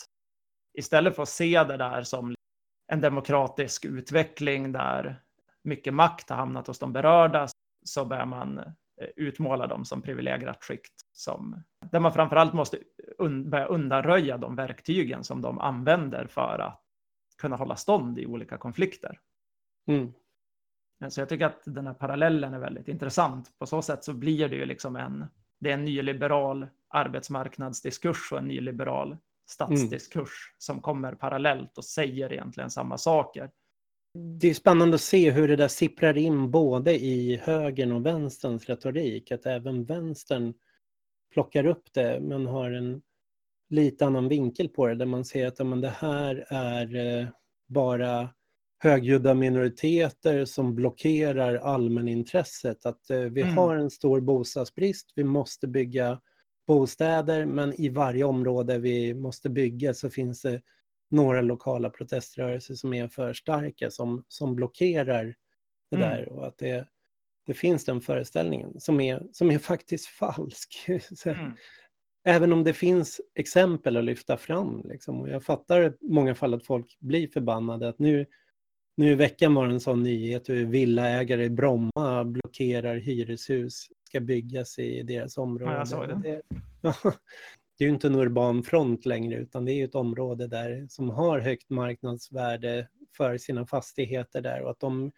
S2: istället för att se det där som en demokratisk utveckling där mycket makt har hamnat hos de berörda så börjar man eh, utmåla dem som privilegierat skikt som där man framförallt måste un börja undanröja de verktygen som de använder för att kunna hålla stånd i olika konflikter. Mm. Så jag tycker att den här parallellen är väldigt intressant. På så sätt så blir det ju liksom en, det är en nyliberal arbetsmarknadsdiskurs och en nyliberal statsdiskurs mm. som kommer parallellt och säger egentligen samma saker.
S1: Det är spännande att se hur det där sipprar in både i högern och vänsterns retorik, att även vänstern plockar upp det men har en lite annan vinkel på det där man ser att men det här är eh, bara högljudda minoriteter som blockerar allmänintresset. Att eh, vi mm. har en stor bostadsbrist, vi måste bygga bostäder men i varje område vi måste bygga så finns det några lokala proteströrelser som är för starka som, som blockerar det mm. där och att det, det finns den föreställningen som är, som är faktiskt falsk. mm. Även om det finns exempel att lyfta fram. Liksom. Och jag fattar i många fall att folk blir förbannade. Att nu, nu i veckan var det en sån nyhet hur villaägare i Bromma blockerar hyreshus ska byggas i deras område. Ja, jag såg det. Det, det är ju inte en urban front längre utan det är ett område där som har högt marknadsvärde för sina fastigheter där och att de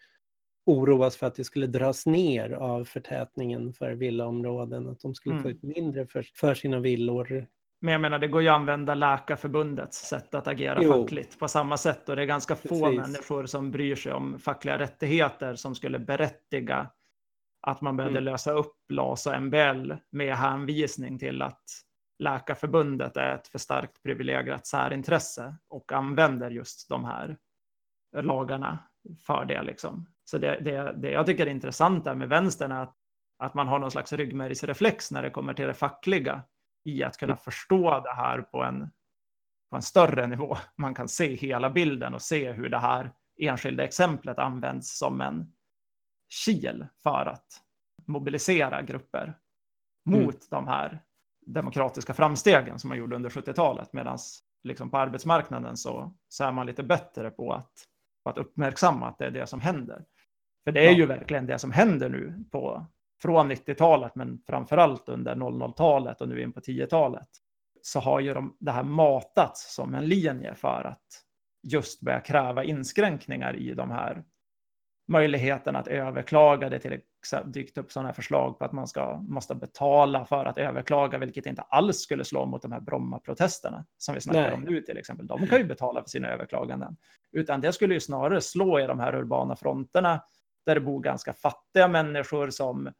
S1: oroas för att det skulle dras ner av förtätningen för villaområden, att de skulle mm. få ut mindre för, för sina villor.
S2: Men jag menar, det går ju att använda Läkarförbundets sätt att agera jo. fackligt på samma sätt och det är ganska få Precis. människor som bryr sig om fackliga rättigheter som skulle berättiga att man behövde mm. lösa upp LAS och MBL med hänvisning till att Läkarförbundet är ett för starkt privilegierat särintresse och använder just de här lagarna för det. Liksom. Så det, det, det jag tycker är intressant där med vänstern är att, att man har någon slags ryggmärgsreflex när det kommer till det fackliga i att kunna förstå det här på en, på en större nivå. Man kan se hela bilden och se hur det här enskilda exemplet används som en kil för att mobilisera grupper mot mm. de här demokratiska framstegen som man gjorde under 70-talet. Medan liksom på arbetsmarknaden så, så är man lite bättre på att, på att uppmärksamma att det är det som händer. För det är ja. ju verkligen det som händer nu på, från 90-talet, men framför allt under 00-talet och nu in på 10-talet. Så har ju de, det här matats som en linje för att just börja kräva inskränkningar i de här möjligheten att överklaga. Det till dykt upp sådana här förslag på att man ska, måste betala för att överklaga, vilket inte alls skulle slå mot de här Bromma-protesterna som vi snackar Nej. om nu till exempel. De kan ju betala för sina överklaganden, utan det skulle ju snarare slå i de här urbana fronterna där det bor ganska fattiga människor som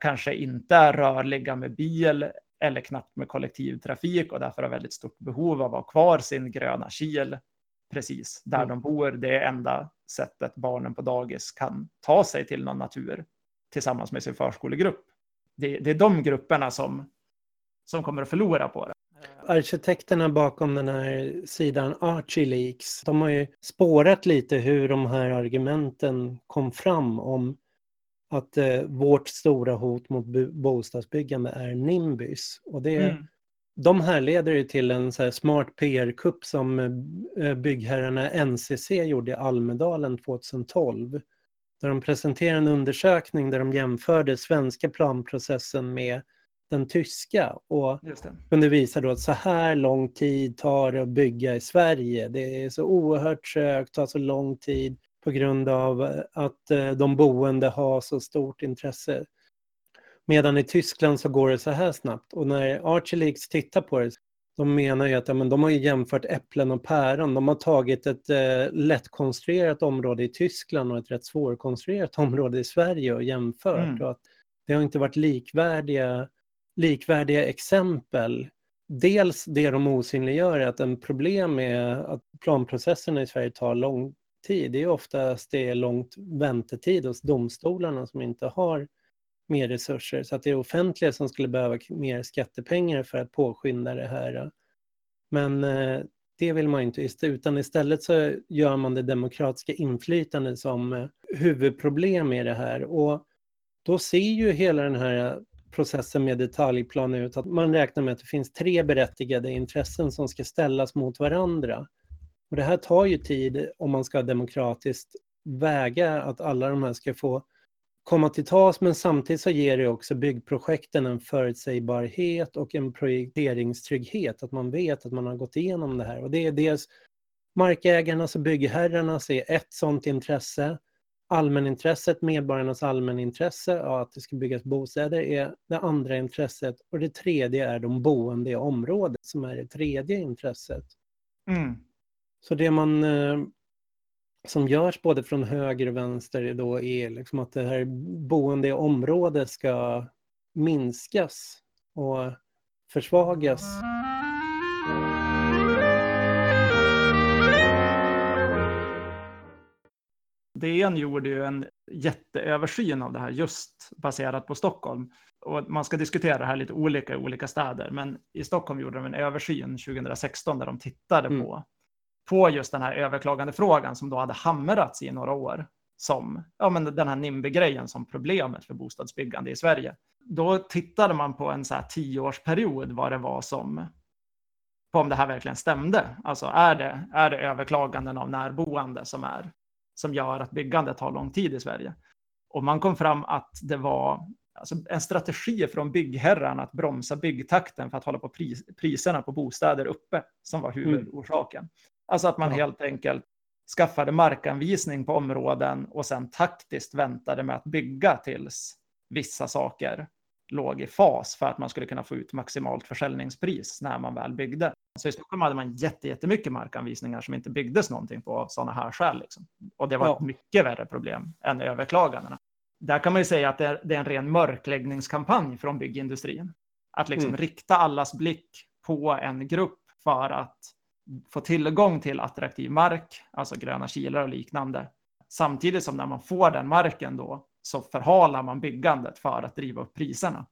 S2: kanske inte är rörliga med bil eller knappt med kollektivtrafik och därför har väldigt stort behov av att ha kvar sin gröna kil precis där mm. de bor. Det är enda sättet barnen på dagis kan ta sig till någon natur tillsammans med sin förskolegrupp. Det, det är de grupperna som, som kommer att förlora på det.
S1: Arkitekterna bakom den här sidan Archie Leaks, de har ju spårat lite hur de här argumenten kom fram om att eh, vårt stora hot mot bostadsbyggande är Nimbys. Och det, mm de här leder ju till en så smart PR-kupp som eh, byggherrarna NCC gjorde i Almedalen 2012. Där de presenterade en undersökning där de jämförde svenska planprocessen med den tyska och kunde visa då att så här lång tid tar det att bygga i Sverige. Det är så oerhört trögt, tar så lång tid på grund av att eh, de boende har så stort intresse Medan i Tyskland så går det så här snabbt. Och när Archileaks tittar på det, de menar ju att ja, men de har jämfört äpplen och päron. De har tagit ett eh, lättkonstruerat område i Tyskland och ett rätt svårkonstruerat område i Sverige och jämfört. Mm. Och att det har inte varit likvärdiga, likvärdiga exempel. Dels det de osynliggör är att en problem är att planprocesserna i Sverige tar lång, tid. Det är oftast det är långt väntetid hos domstolarna som inte har mer resurser. Så att det är offentliga som skulle behöva mer skattepengar för att påskynda det här. Men eh, det vill man inte, utan istället så gör man det demokratiska inflytandet som eh, huvudproblem i det här. Och då ser ju hela den här eh, processen med detaljplan ut att man räknar med att det finns tre berättigade intressen som ska ställas mot varandra. Och det här tar ju tid om man ska demokratiskt väga att alla de här ska få komma till tas, men samtidigt så ger det också byggprojekten en förutsägbarhet och en projekteringstrygghet, att man vet att man har gått igenom det här. Och det är dels markägarnas och byggherrarnas är ett sådant intresse. Allmänintresset, medborgarnas allmänintresse, ja, att det ska byggas bostäder, är det andra intresset. Och det tredje är de boende i området som är det tredje intresset. Mm. Så det man eh, som görs både från höger och vänster då är liksom att det här boende i området ska minskas och försvagas.
S2: DN gjorde ju en jätteöversyn av det här just baserat på Stockholm. Och man ska diskutera det här lite olika i olika städer, men i Stockholm gjorde de en översyn 2016 där de tittade mm. på på just den här överklagandefrågan som då hade hamrats i några år som ja, men den här NIMBY-grejen som problemet för bostadsbyggande i Sverige. Då tittade man på en så här tioårsperiod vad det var som på om det här verkligen stämde. Alltså är det, är det överklaganden av närboende som, är, som gör att byggandet tar lång tid i Sverige? Och man kom fram att det var alltså en strategi från byggherrarna att bromsa byggtakten för att hålla på pris, priserna på bostäder uppe som var mm. huvudorsaken. Mm. Alltså att man ja. helt enkelt skaffade markanvisning på områden och sen taktiskt väntade med att bygga tills vissa saker låg i fas för att man skulle kunna få ut maximalt försäljningspris när man väl byggde. Så i Stockholm hade man jättemycket markanvisningar som inte byggdes någonting på sådana här skäl. Liksom. Och det var ja. ett mycket värre problem än överklagandena. Där kan man ju säga att det är, det är en ren mörkläggningskampanj från byggindustrin. Att liksom mm. rikta allas blick på en grupp för att få tillgång till attraktiv mark, alltså gröna kilar och liknande. Samtidigt som när man får den marken då så förhalar man byggandet för att driva upp priserna.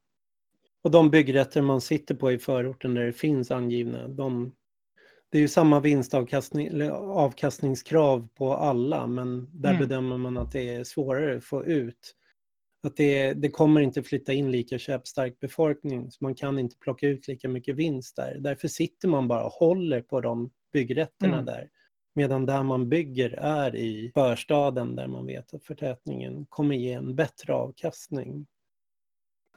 S1: Och de byggrätter man sitter på i förorten där det finns angivna, de, det är ju samma vinstavkastningskrav på alla, men där mm. bedömer man att det är svårare att få ut att det, det kommer inte flytta in lika köpstark befolkning, så man kan inte plocka ut lika mycket vinst där. Därför sitter man bara och håller på de byggrätterna mm. där. Medan där man bygger är i förstaden där man vet att förtätningen kommer ge en bättre avkastning.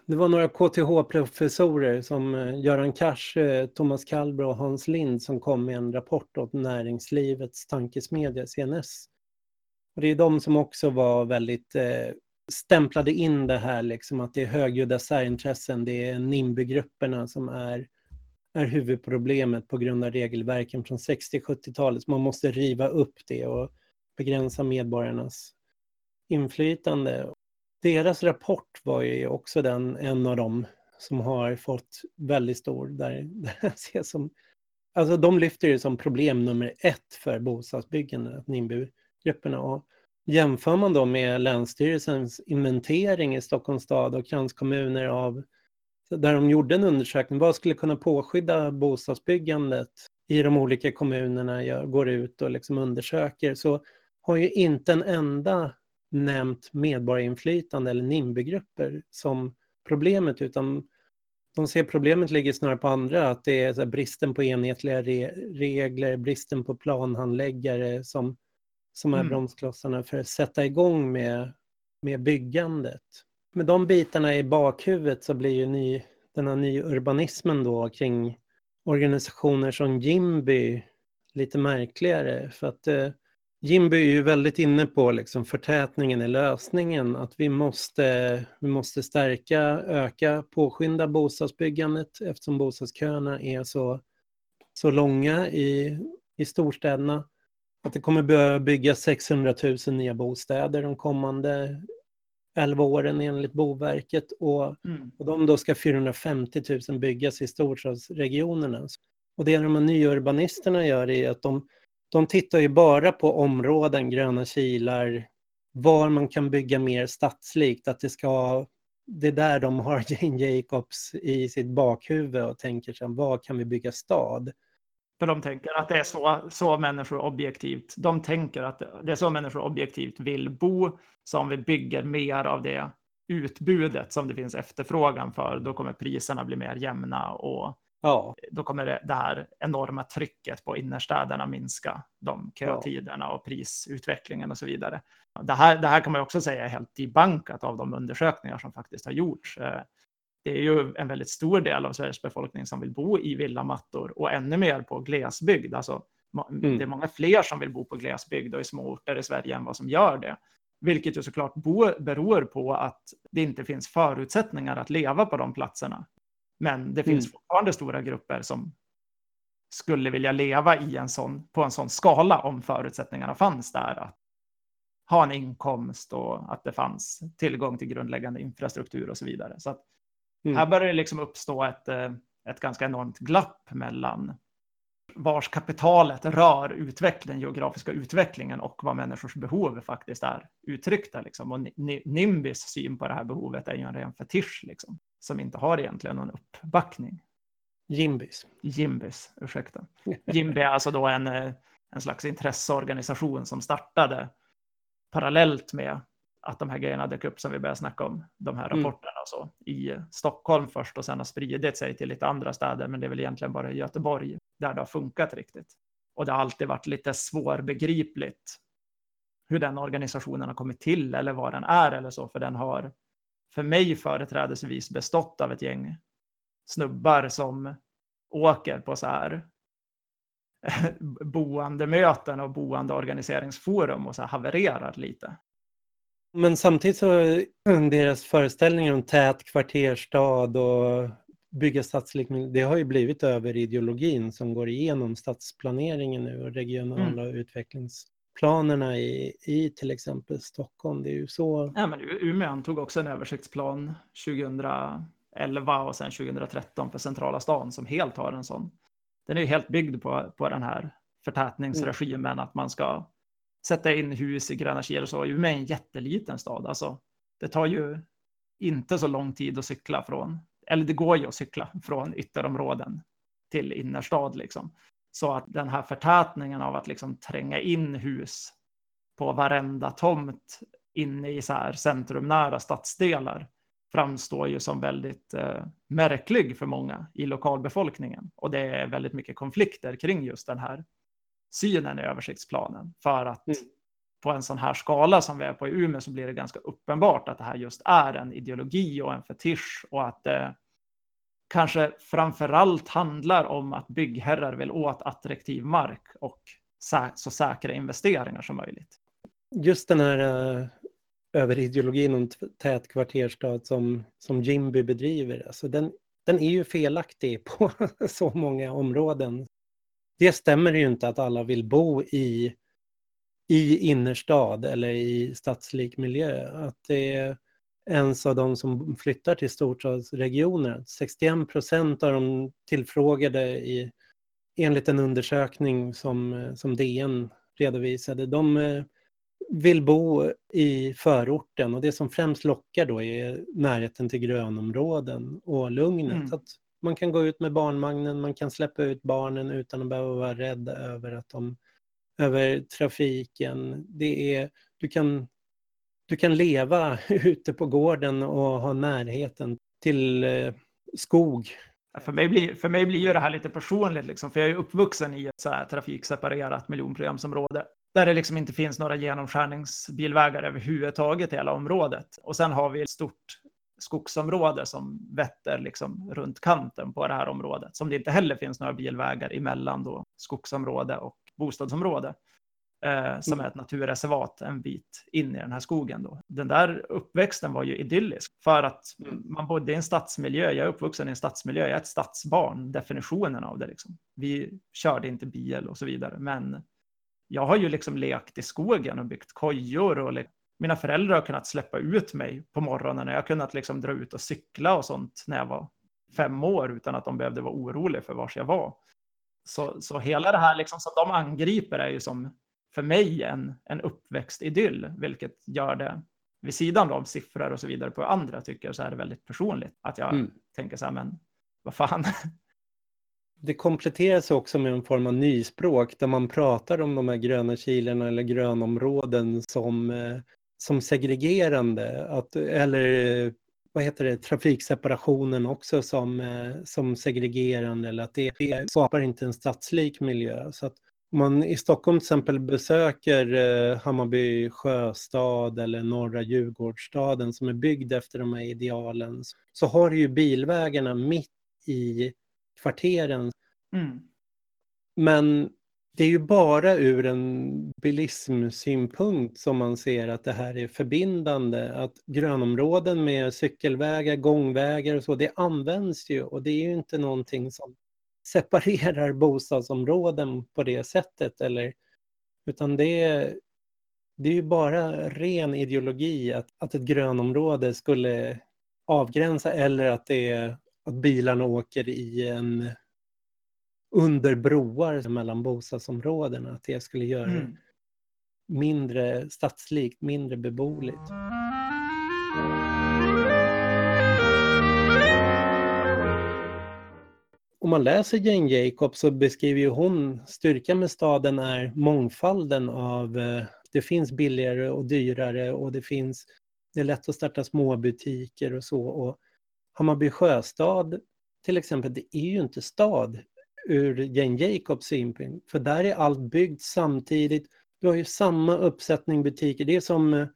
S1: Det var några KTH-professorer som eh, Göran Kars, eh, Thomas Kallbro och Hans Lind som kom med en rapport åt näringslivets tankesmedja CNS. Och det är de som också var väldigt eh, stämplade in det här liksom att det är högljudda särintressen, det är NIMBY-grupperna som är, är huvudproblemet på grund av regelverken från 60-70-talet. Man måste riva upp det och begränsa medborgarnas inflytande. Deras rapport var ju också den, en av dem som har fått väldigt stor, där, där ses som, alltså de lyfter det som problem nummer ett för bostadsbyggande, NIMBY-grupperna. Och Jämför man då med Länsstyrelsens inventering i Stockholms stad och kranskommuner av där de gjorde en undersökning, vad skulle kunna påskydda bostadsbyggandet i de olika kommunerna, jag går ut och liksom undersöker, så har ju inte en enda nämnt medborgarinflytande eller NIMBY-grupper som problemet, utan de ser problemet ligger snarare på andra, att det är bristen på enhetliga re regler, bristen på planhandläggare som som är mm. bromsklossarna för att sätta igång med, med byggandet. Med de bitarna i bakhuvudet så blir ju ny, den här nyurbanismen då kring organisationer som Jimby lite märkligare. För att eh, Jimby är ju väldigt inne på liksom förtätningen i lösningen. Att vi måste, vi måste stärka, öka, påskynda bostadsbyggandet eftersom bostadsköerna är så, så långa i, i storstäderna. Att det kommer behöva byggas 600 000 nya bostäder de kommande 11 åren enligt Boverket och, mm. och de då ska 450 000 byggas i storstadsregionerna. Och det de här nyurbanisterna gör är att de, de tittar ju bara på områden, gröna kilar, var man kan bygga mer stadslikt, att det ska det är där de har Jane Jacobs i sitt bakhuvud och tänker sig, vad kan vi bygga stad?
S2: För de tänker att det är så, så människor objektivt, de tänker att det är så människor objektivt vill bo, så om vi bygger mer av det utbudet som det finns efterfrågan för, då kommer priserna bli mer jämna och ja. då kommer det, det här enorma trycket på innerstäderna minska, de kötiderna ja. och prisutvecklingen och så vidare. Det här, det här kan man också säga är helt debankat av de undersökningar som faktiskt har gjorts. Det är ju en väldigt stor del av Sveriges befolkning som vill bo i villamattor och ännu mer på glesbygd. Alltså, mm. Det är många fler som vill bo på glesbygd och i små orter i Sverige än vad som gör det. Vilket ju såklart beror på att det inte finns förutsättningar att leva på de platserna. Men det finns mm. fortfarande stora grupper som skulle vilja leva i en sån, på en sån skala om förutsättningarna fanns där. Att ha en inkomst och att det fanns tillgång till grundläggande infrastruktur och så vidare. Så att mm. här börjar det liksom uppstå ett, eh, ett ganska enormt glapp mellan vars kapitalet rör utveckling, geografiska utvecklingen och vad människors behov faktiskt är uttryckta. Liksom. Och NIMBYs syn på det här behovet är ju en ren fetisch liksom, som inte har egentligen någon uppbackning.
S1: Jimbys.
S2: Jimbys, ursäkta. Jimby är alltså då en, eh, en slags intresseorganisation som startade parallellt med att de här grejerna dök upp som vi började snacka om, de här mm. rapporterna mm. och så, i Stockholm först och sen har spridit sig till lite andra städer, men det är väl egentligen bara i Göteborg där det har funkat riktigt. Och det har alltid varit lite svårbegripligt hur den organisationen har kommit till eller vad den är eller så, för den har för mig företrädesvis bestått av ett gäng snubbar som åker på så här boendemöten och boendeorganiseringsforum och så här havererar lite.
S1: Men samtidigt så deras föreställningar om tät kvarterstad och bygga stadslik, det har ju blivit över ideologin som går igenom stadsplaneringen nu och regionala mm. utvecklingsplanerna i, i till exempel Stockholm. Det är ju så.
S2: Ja, men Umeå antog också en översiktsplan 2011 och sen 2013 för centrala stan som helt har en sån. Den är ju helt byggd på, på den här förtätningsregimen, mm. att man ska sätta in hus i Gröna kil och så. Umeå är en jätteliten stad. Alltså, det tar ju inte så lång tid att cykla från, eller det går ju att cykla från ytterområden till innerstad liksom. Så att den här förtätningen av att liksom tränga in hus på varenda tomt inne i så här centrumnära stadsdelar framstår ju som väldigt eh, märklig för många i lokalbefolkningen. Och det är väldigt mycket konflikter kring just den här synen i översiktsplanen. För att mm. på en sån här skala som vi är på i Umeå så blir det ganska uppenbart att det här just är en ideologi och en fetisch och att det kanske framför allt handlar om att byggherrar vill åt attraktiv mark och så säkra investeringar som möjligt.
S1: Just den här uh, överideologin om tät kvarterstad som, som Jimby bedriver, alltså den, den är ju felaktig på så många områden det stämmer ju inte att alla vill bo i, i innerstad eller i stadslik miljö. Att det är ens av de som flyttar till storstadsregioner. 61 procent av de tillfrågade i, enligt en undersökning som, som DN redovisade, de eh, vill bo i förorten och det som främst lockar då är närheten till grönområden och lugnet. Mm. Att man kan gå ut med barnvagnen, man kan släppa ut barnen utan att behöva vara rädd över att de över trafiken. Det är, du, kan, du kan leva ute på gården och ha närheten till eh, skog.
S2: För mig, blir, för mig blir ju det här lite personligt, liksom, för jag är uppvuxen i ett så här trafikseparerat miljonprogramsområde där det liksom inte finns några genomskärningsbilvägar överhuvudtaget i hela området. Och sen har vi ett stort skogsområde som vetter liksom runt kanten på det här området, som det inte heller finns några bilvägar emellan då skogsområde och bostadsområde, eh, som mm. är ett naturreservat en bit in i den här skogen. Då. Den där uppväxten var ju idyllisk för att mm. man bodde i en stadsmiljö. Jag är uppvuxen i en stadsmiljö, jag är ett stadsbarn, definitionen av det. Liksom. Vi körde inte bil och så vidare, men jag har ju liksom lekt i skogen och byggt kojor och mina föräldrar har kunnat släppa ut mig på morgonen. Jag har kunnat liksom dra ut och cykla och sånt när jag var fem år utan att de behövde vara oroliga för var jag var. Så, så hela det här liksom som de angriper är ju som för mig en, en uppväxtidyll, vilket gör det vid sidan av siffror och så vidare på andra tycker så är det väldigt personligt. Att jag mm. tänker så här, men vad fan.
S1: Det kompletteras också med en form av nyspråk där man pratar om de här gröna kilarna eller grönområden som, eh, som segregerande. Att, eller vad heter det, trafikseparationen också som, eh, som segregerande eller att det, det skapar inte en stadslik miljö. Så att om man i Stockholm till exempel besöker eh, Hammarby sjöstad eller norra Djurgårdsstaden som är byggd efter de här idealen så har du ju bilvägarna mitt i kvarteren. Mm. Men det är ju bara ur en bilismsynpunkt som man ser att det här är förbindande. Att grönområden med cykelvägar, gångvägar och så, det används ju och det är ju inte någonting som separerar bostadsområden på det sättet. Eller, utan det är, det är ju bara ren ideologi att, att ett grönområde skulle avgränsa eller att, det är, att bilarna åker i en under broar mellan bostadsområdena. Att det skulle göra mm. mindre stadslikt, mindre beboeligt. Om man läser Jane Jacobs så beskriver ju hon styrkan med staden är mångfalden av eh, det finns billigare och dyrare och det finns det är lätt att starta småbutiker och så. Och Hammarby sjöstad till exempel, det är ju inte stad ur Jane Jacobs synpunkt. För där är allt byggt samtidigt. Du har ju samma uppsättning butiker. Det är som eh,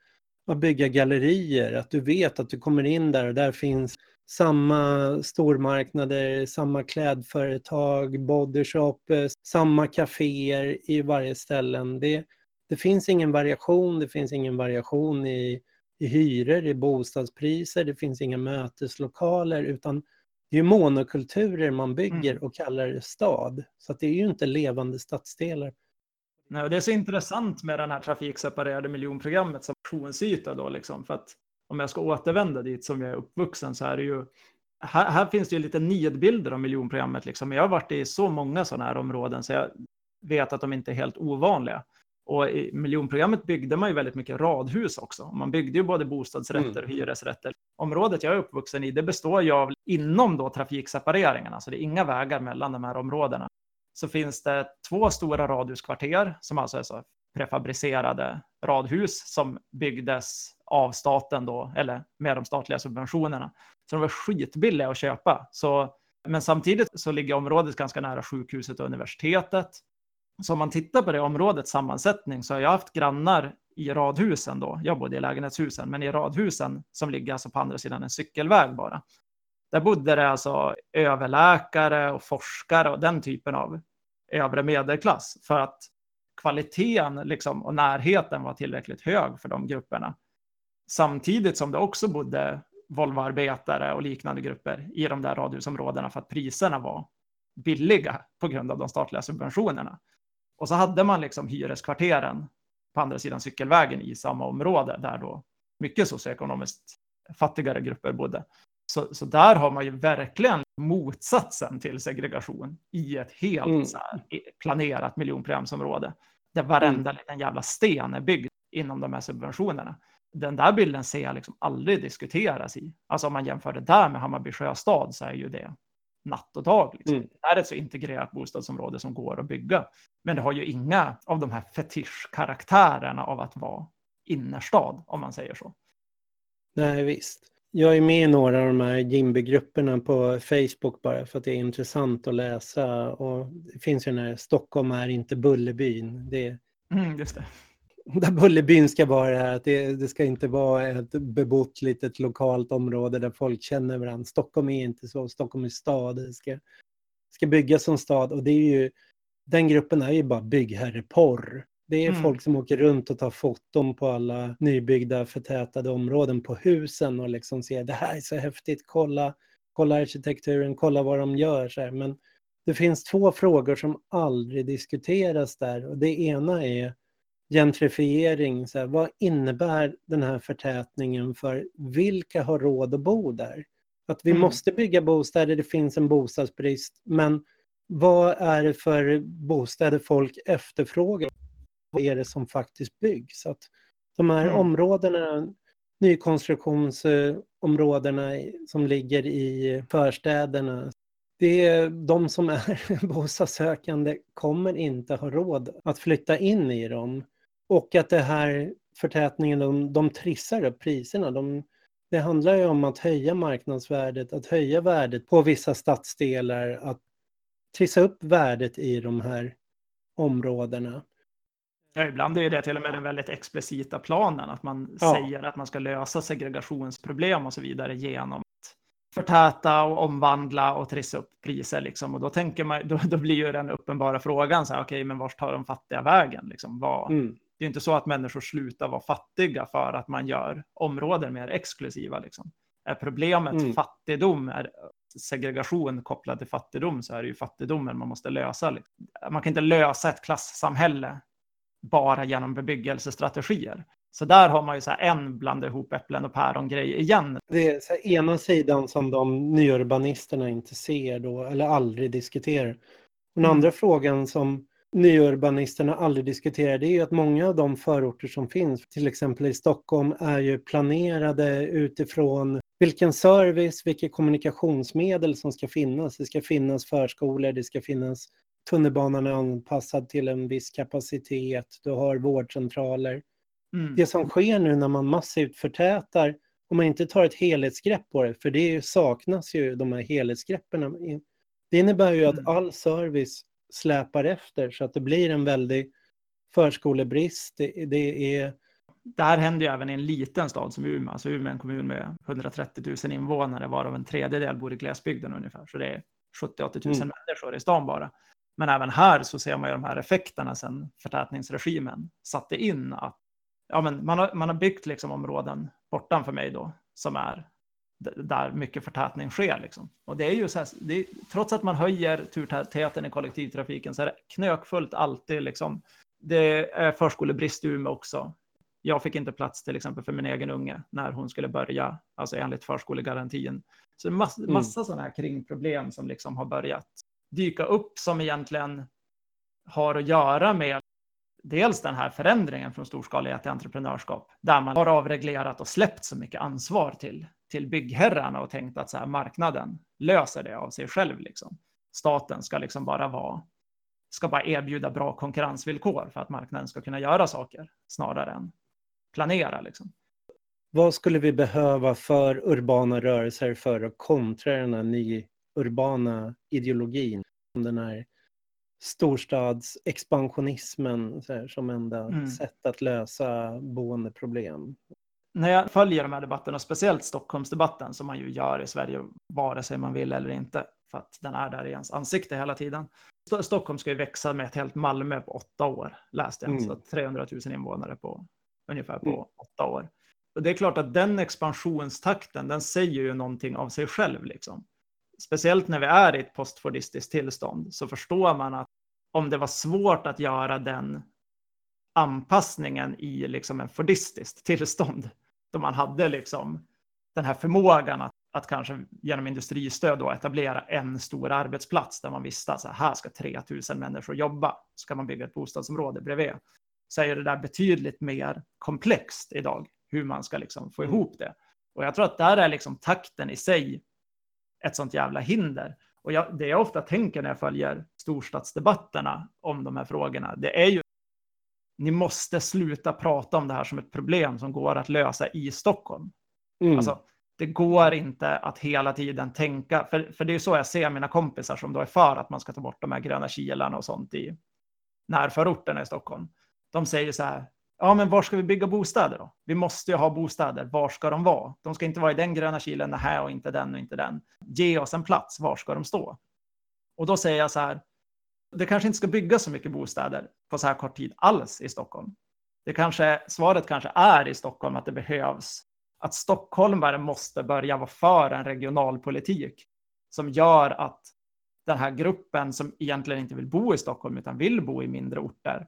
S1: att bygga gallerier, att du vet att du kommer in där och där finns samma stormarknader, samma klädföretag, bodyshop, samma kaféer i varje ställen. Det, det finns ingen variation, det finns ingen variation i, i hyror, i bostadspriser, det finns inga möteslokaler utan det är monokulturer man bygger mm. och kallar det stad. Så det är ju inte levande stadsdelar.
S2: Nej, det är så intressant med den här trafikseparerade miljonprogrammet som aktionsyta då liksom. För att om jag ska återvända dit som jag är uppvuxen så är det ju här, här finns det ju lite nidbilder av miljonprogrammet liksom. Jag har varit i så många sådana här områden så jag vet att de inte är helt ovanliga. Och i miljonprogrammet byggde man ju väldigt mycket radhus också. Man byggde ju både bostadsrätter och mm. hyresrätter. Området jag är uppvuxen i, det består ju av inom då trafiksepareringarna, så det är inga vägar mellan de här områdena. Så finns det två stora radhuskvarter som alltså är så prefabricerade radhus som byggdes av staten då, eller med de statliga subventionerna. Så de var skitbilliga att köpa. Så, men samtidigt så ligger området ganska nära sjukhuset och universitetet. Så om man tittar på det områdets sammansättning så har jag haft grannar i radhusen då. Jag bodde i lägenhetshusen, men i radhusen som ligger alltså på andra sidan en cykelväg bara. Där bodde det alltså överläkare och forskare och den typen av övre medelklass för att kvaliteten liksom, och närheten var tillräckligt hög för de grupperna. Samtidigt som det också bodde Volvoarbetare och liknande grupper i de där radhusområdena för att priserna var billiga på grund av de statliga subventionerna. Och så hade man liksom hyreskvarteren på andra sidan cykelvägen i samma område där då mycket socioekonomiskt fattigare grupper bodde. Så, så där har man ju verkligen motsatsen till segregation i ett helt mm. så här, planerat miljonprogramsområde. Där varenda mm. liten jävla sten är byggd inom de här subventionerna. Den där bilden ser jag liksom aldrig diskuteras i. Alltså om man jämför det där med Hammarby sjöstad så är ju det natt och dag. Liksom. Mm. Det är ett så integrerat bostadsområde som går att bygga. Men det har ju inga av de här fetischkaraktärerna av att vara innerstad, om man säger så.
S1: Nej, visst. Jag är med i några av de här Jimby-grupperna på Facebook bara för att det är intressant att läsa. Och det finns ju den här Stockholm är inte Bullerbyn. Det,
S2: mm, just det.
S1: Där Bullerbyn ska vara att det, det ska inte vara ett bebott litet lokalt område där folk känner varandra. Stockholm är inte så, Stockholm är stad. Det ska, ska byggas som stad och det är ju, den gruppen är ju bara byggherreporr. Det är mm. folk som åker runt och tar foton på alla nybyggda förtätade områden på husen och liksom ser det här är så häftigt, kolla, kolla arkitekturen, kolla vad de gör. Så här. Men det finns två frågor som aldrig diskuteras där och det ena är gentrifiering. Så här, vad innebär den här förtätningen för vilka har råd att bo där? Att vi mm. måste bygga bostäder, det finns en bostadsbrist, men vad är det för bostäder folk efterfrågar? Vad är det som faktiskt byggs? Att de här mm. områdena, nykonstruktionsområdena som ligger i förstäderna, det är de som är bostadssökande kommer inte ha råd att flytta in i dem. Och att det här förtätningen, de, de trissar upp priserna. De, det handlar ju om att höja marknadsvärdet, att höja värdet på vissa stadsdelar, att trissa upp värdet i de här områdena.
S2: Ja, ibland är det till och med den väldigt explicita planen, att man ja. säger att man ska lösa segregationsproblem och så vidare genom att förtäta och omvandla och trissa upp priser. Liksom. Och då, tänker man, då, då blir ju den uppenbara frågan, så här, okej, men vart tar de fattiga vägen? Liksom, vad, mm. Det är inte så att människor slutar vara fattiga för att man gör områden mer exklusiva. Liksom. Är problemet mm. fattigdom, är segregation kopplad till fattigdom, så är det ju fattigdomen man måste lösa. Liksom. Man kan inte lösa ett klassamhälle bara genom bebyggelsestrategier. Så där har man ju så en blanda ihop äpplen och päron-grej igen.
S1: Det är så ena sidan som de nyurbanisterna inte ser då, eller aldrig diskuterar. Den mm. andra frågan som nyurbanisterna aldrig diskuterar det är ju att många av de förorter som finns, till exempel i Stockholm, är ju planerade utifrån vilken service, vilka kommunikationsmedel som ska finnas. Det ska finnas förskolor, det ska finnas tunnelbanan är anpassad till en viss kapacitet, du har vårdcentraler. Mm. Det som sker nu när man massivt förtätar, om man inte tar ett helhetsgrepp på det, för det saknas ju de här helhetsgreppen. Det innebär ju att mm. all service släpar efter så att det blir en väldig förskolebrist. Det, det är
S2: det här händer ju även i en liten stad som Umeå. Alltså Umeå är en kommun med 130 000 invånare, varav en tredjedel bor i glesbygden ungefär. Så det är 70-80 000 mm. människor i stan bara. Men även här så ser man ju de här effekterna sen förtätningsregimen satte in. Att, ja, men man, har, man har byggt liksom områden bortanför mig då, som är där mycket förtätning sker. Liksom. Och det är ju så här, är, trots att man höjer turtätheten i kollektivtrafiken så är det knökfullt alltid. Liksom. Det är förskolebrist i Umeå också. Jag fick inte plats till exempel för min egen unge när hon skulle börja, alltså enligt förskolegarantin. Så det är massa, mm. massa sådana här kringproblem som liksom har börjat dyka upp som egentligen har att göra med dels den här förändringen från storskalighet till entreprenörskap, där man har avreglerat och släppt så mycket ansvar till, till byggherrarna och tänkt att så här, marknaden löser det av sig själv. Liksom. Staten ska liksom bara vara, ska bara erbjuda bra konkurrensvillkor för att marknaden ska kunna göra saker snarare än planera. Liksom.
S1: Vad skulle vi behöva för urbana rörelser för att kontra den här nyurbana ideologin? Den här storstadsexpansionismen här, som enda mm. sätt att lösa boendeproblem.
S2: När jag följer de här debatterna, speciellt Stockholmsdebatten som man ju gör i Sverige, vare sig man vill eller inte, för att den är där i ens ansikte hela tiden. Stockholm ska ju växa med ett helt Malmö på åtta år, läste jag, mm. så 300 000 invånare på ungefär på mm. åtta år. Och det är klart att den expansionstakten, den säger ju någonting av sig själv. Liksom. Speciellt när vi är i ett postfordistiskt tillstånd så förstår man att om det var svårt att göra den anpassningen i liksom en fordistiskt tillstånd, då man hade liksom den här förmågan att, att kanske genom industristöd då etablera en stor arbetsplats där man visste att här ska 3000 människor jobba, ska man bygga ett bostadsområde bredvid så är det där betydligt mer komplext idag, hur man ska liksom få mm. ihop det. Och jag tror att där är liksom takten i sig ett sånt jävla hinder. Och jag, det jag ofta tänker när jag följer storstadsdebatterna om de här frågorna, det är ju ni måste sluta prata om det här som ett problem som går att lösa i Stockholm. Mm. Alltså, det går inte att hela tiden tänka, för, för det är ju så jag ser mina kompisar som då är för att man ska ta bort de här gröna kilarna och sånt i närförorterna i Stockholm de säger så här, ja men var ska vi bygga bostäder då? Vi måste ju ha bostäder, var ska de vara? De ska inte vara i den gröna kilen, det här och inte den och inte den. Ge oss en plats, var ska de stå? Och då säger jag så här, det kanske inte ska byggas så mycket bostäder på så här kort tid alls i Stockholm. Det kanske, svaret kanske är i Stockholm att det behövs, att stockholmare måste börja vara för en regionalpolitik som gör att den här gruppen som egentligen inte vill bo i Stockholm utan vill bo i mindre orter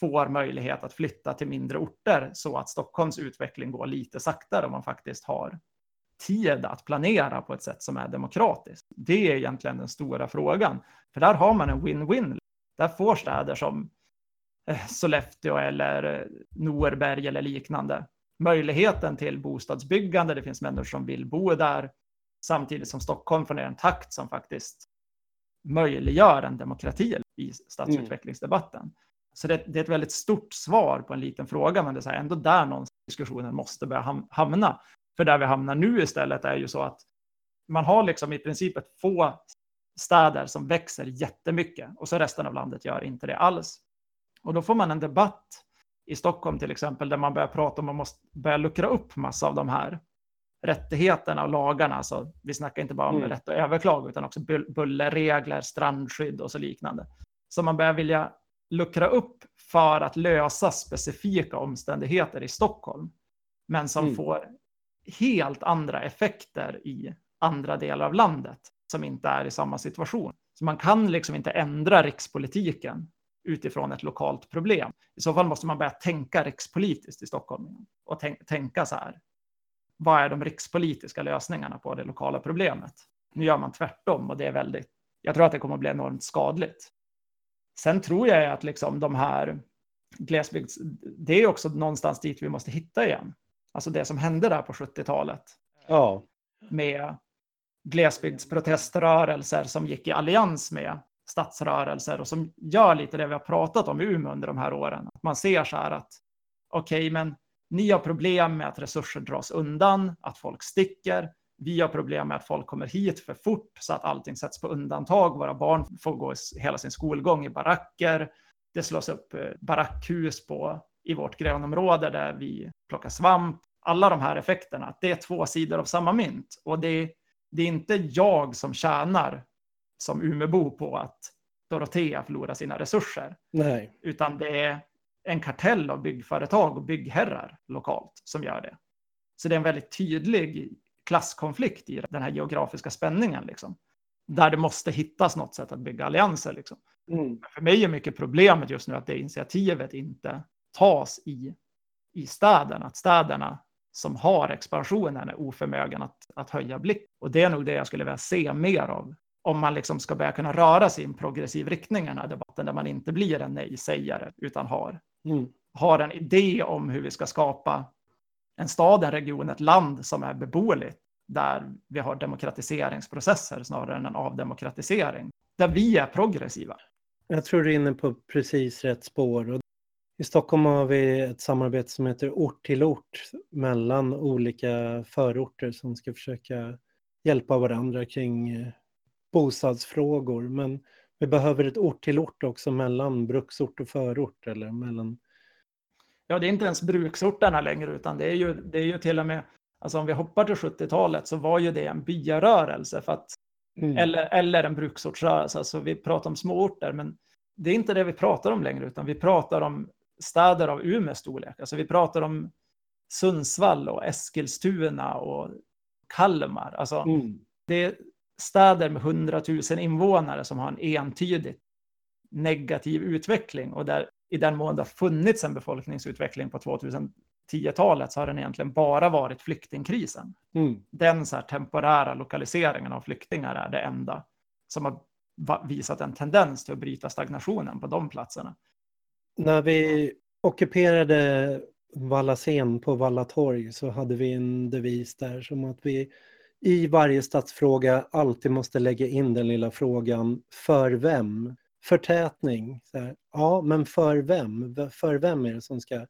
S2: får möjlighet att flytta till mindre orter så att Stockholms utveckling går lite saktare om man faktiskt har tid att planera på ett sätt som är demokratiskt? Det är egentligen den stora frågan. För där har man en win-win. Där får städer som eh, Sollefteå eller Norberg eller liknande möjligheten till bostadsbyggande. Det finns människor som vill bo där samtidigt som Stockholm får ner en takt som faktiskt möjliggör en demokrati i stadsutvecklingsdebatten. Så det, det, är ett väldigt stort svar på en liten fråga, men det är ändå där någonstans diskussionen måste börja hamna. För där vi hamnar nu istället är ju så att man har liksom i princip ett få städer som växer jättemycket och så resten av landet gör inte det alls. Och då får man en debatt i Stockholm till exempel där man börjar prata om att man måste börja luckra upp massa av de här rättigheterna och lagarna. Alltså, vi snackar inte bara om mm. rätt att överklaga utan också bullerregler, strandskydd och så liknande. Så man börjar vilja luckra upp för att lösa specifika omständigheter i Stockholm, men som mm. får helt andra effekter i andra delar av landet som inte är i samma situation. Så man kan liksom inte ändra rikspolitiken utifrån ett lokalt problem. I så fall måste man börja tänka rikspolitiskt i Stockholm och tänka så här vad är de rikspolitiska lösningarna på det lokala problemet? Nu gör man tvärtom och det är väldigt, jag tror att det kommer att bli enormt skadligt. Sen tror jag att liksom de här glesbygds, det är också någonstans dit vi måste hitta igen. Alltså det som hände där på 70-talet.
S1: Ja.
S2: Med glesbygdsproteströrelser som gick i allians med stadsrörelser och som gör lite det vi har pratat om i Umeå under de här åren. Man ser så här att okej, okay, men ni har problem med att resurser dras undan, att folk sticker. Vi har problem med att folk kommer hit för fort så att allting sätts på undantag. Våra barn får gå hela sin skolgång i baracker. Det slås upp eh, barackhus på, i vårt grönområde där vi plockar svamp. Alla de här effekterna, det är två sidor av samma mynt. Och det, det är inte jag som tjänar som Umebo på att Dorotea förlorar sina resurser.
S1: Nej.
S2: Utan det är en kartell av byggföretag och byggherrar lokalt som gör det. Så det är en väldigt tydlig klasskonflikt i den här geografiska spänningen. Liksom, där det måste hittas något sätt att bygga allianser. Liksom. Mm. För mig är mycket problemet just nu att det initiativet inte tas i, i städerna. Att städerna som har expansionen är oförmögen att, att höja blick. Och det är nog det jag skulle vilja se mer av om man liksom ska börja kunna röra sig i en progressiv riktning i den här debatten där man inte blir en nej-sägare utan har mm. har en idé om hur vi ska skapa en stad, en region, ett land som är beboeligt, där vi har demokratiseringsprocesser snarare än en avdemokratisering, där vi är progressiva.
S1: Jag tror du är inne på precis rätt spår. I Stockholm har vi ett samarbete som heter Ort till ort mellan olika förorter som ska försöka hjälpa varandra kring eh, bostadsfrågor. Men vi behöver ett ort till ort också mellan bruksort och förort eller mellan...
S2: Ja, det är inte ens bruksorterna längre utan det är ju, det är ju till och med, alltså om vi hoppar till 70-talet så var ju det en byarörelse för att, mm. eller, eller en bruksortsrörelse, alltså vi pratar om småorter men det är inte det vi pratar om längre utan vi pratar om städer av Umeås storlek, alltså vi pratar om Sundsvall och Eskilstuna och Kalmar, alltså mm. det, städer med 100 000 invånare som har en entydigt negativ utveckling och där i den mån det har funnits en befolkningsutveckling på 2010-talet så har den egentligen bara varit flyktingkrisen. Mm. Den så temporära lokaliseringen av flyktingar är det enda som har visat en tendens till att bryta stagnationen på de platserna.
S1: När vi ockuperade Vallascen på Valla torg så hade vi en devis där som att vi i varje stadsfråga alltid måste lägga in den lilla frågan för vem? Förtätning. ja, men för vem? För vem är det som ska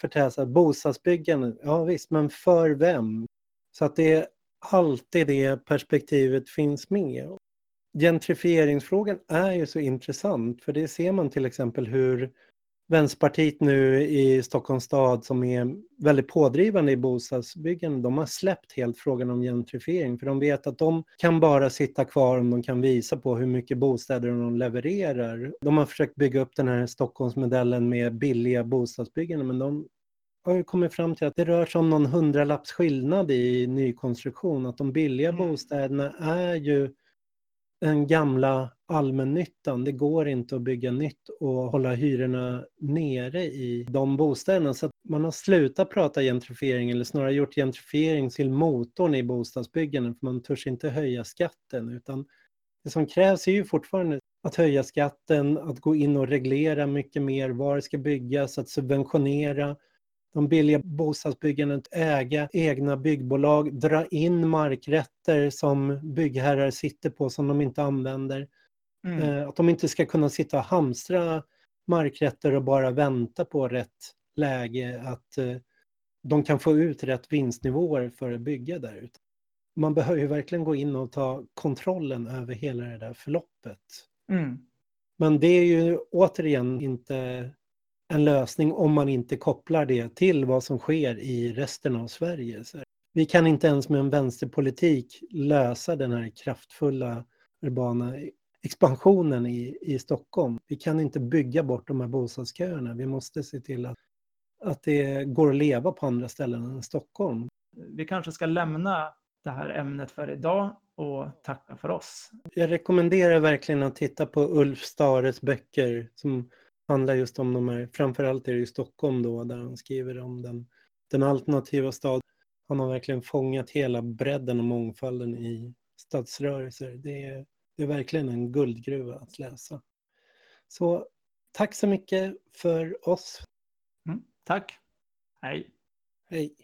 S1: förtätas? Bostadsbyggande? Ja visst, men för vem? Så att det är alltid det perspektivet finns med. Gentrifieringsfrågan är ju så intressant för det ser man till exempel hur Vänsterpartiet nu i Stockholms stad som är väldigt pådrivande i bostadsbyggande, de har släppt helt frågan om gentrifiering för de vet att de kan bara sitta kvar om de kan visa på hur mycket bostäder de levererar. De har försökt bygga upp den här Stockholmsmodellen med billiga bostadsbyggande men de har ju kommit fram till att det rör sig om någon hundralapps skillnad i nykonstruktion, att de billiga mm. bostäderna är ju den gamla allmännyttan. Det går inte att bygga nytt och hålla hyrorna nere i de bostäderna. Så man har slutat prata gentrifiering eller snarare gjort gentrifiering till motorn i bostadsbyggandet för man törs inte höja skatten utan det som krävs är ju fortfarande att höja skatten, att gå in och reglera mycket mer var det ska byggas, att subventionera de billiga bostadsbyggandet, äga egna byggbolag, dra in markrätter som byggherrar sitter på som de inte använder. Mm. Eh, att de inte ska kunna sitta och hamstra markrätter och bara vänta på rätt läge, att eh, de kan få ut rätt vinstnivåer för att bygga där ute. Man behöver ju verkligen gå in och ta kontrollen över hela det där förloppet. Mm. Men det är ju återigen inte en lösning om man inte kopplar det till vad som sker i resten av Sverige. Så vi kan inte ens med en vänsterpolitik lösa den här kraftfulla urbana expansionen i, i Stockholm. Vi kan inte bygga bort de här bostadsköerna. Vi måste se till att, att det går att leva på andra ställen än Stockholm.
S2: Vi kanske ska lämna det här ämnet för idag och tacka för oss.
S1: Jag rekommenderar verkligen att titta på Ulf Stares böcker som handlar just om de här, framförallt är det i Stockholm då, där han skriver om den, den alternativa staden. Han har verkligen fångat hela bredden och mångfalden i stadsrörelser. Det är, det är verkligen en guldgruva att läsa. Så tack så mycket för oss.
S2: Mm, tack. Hej.
S1: Hej.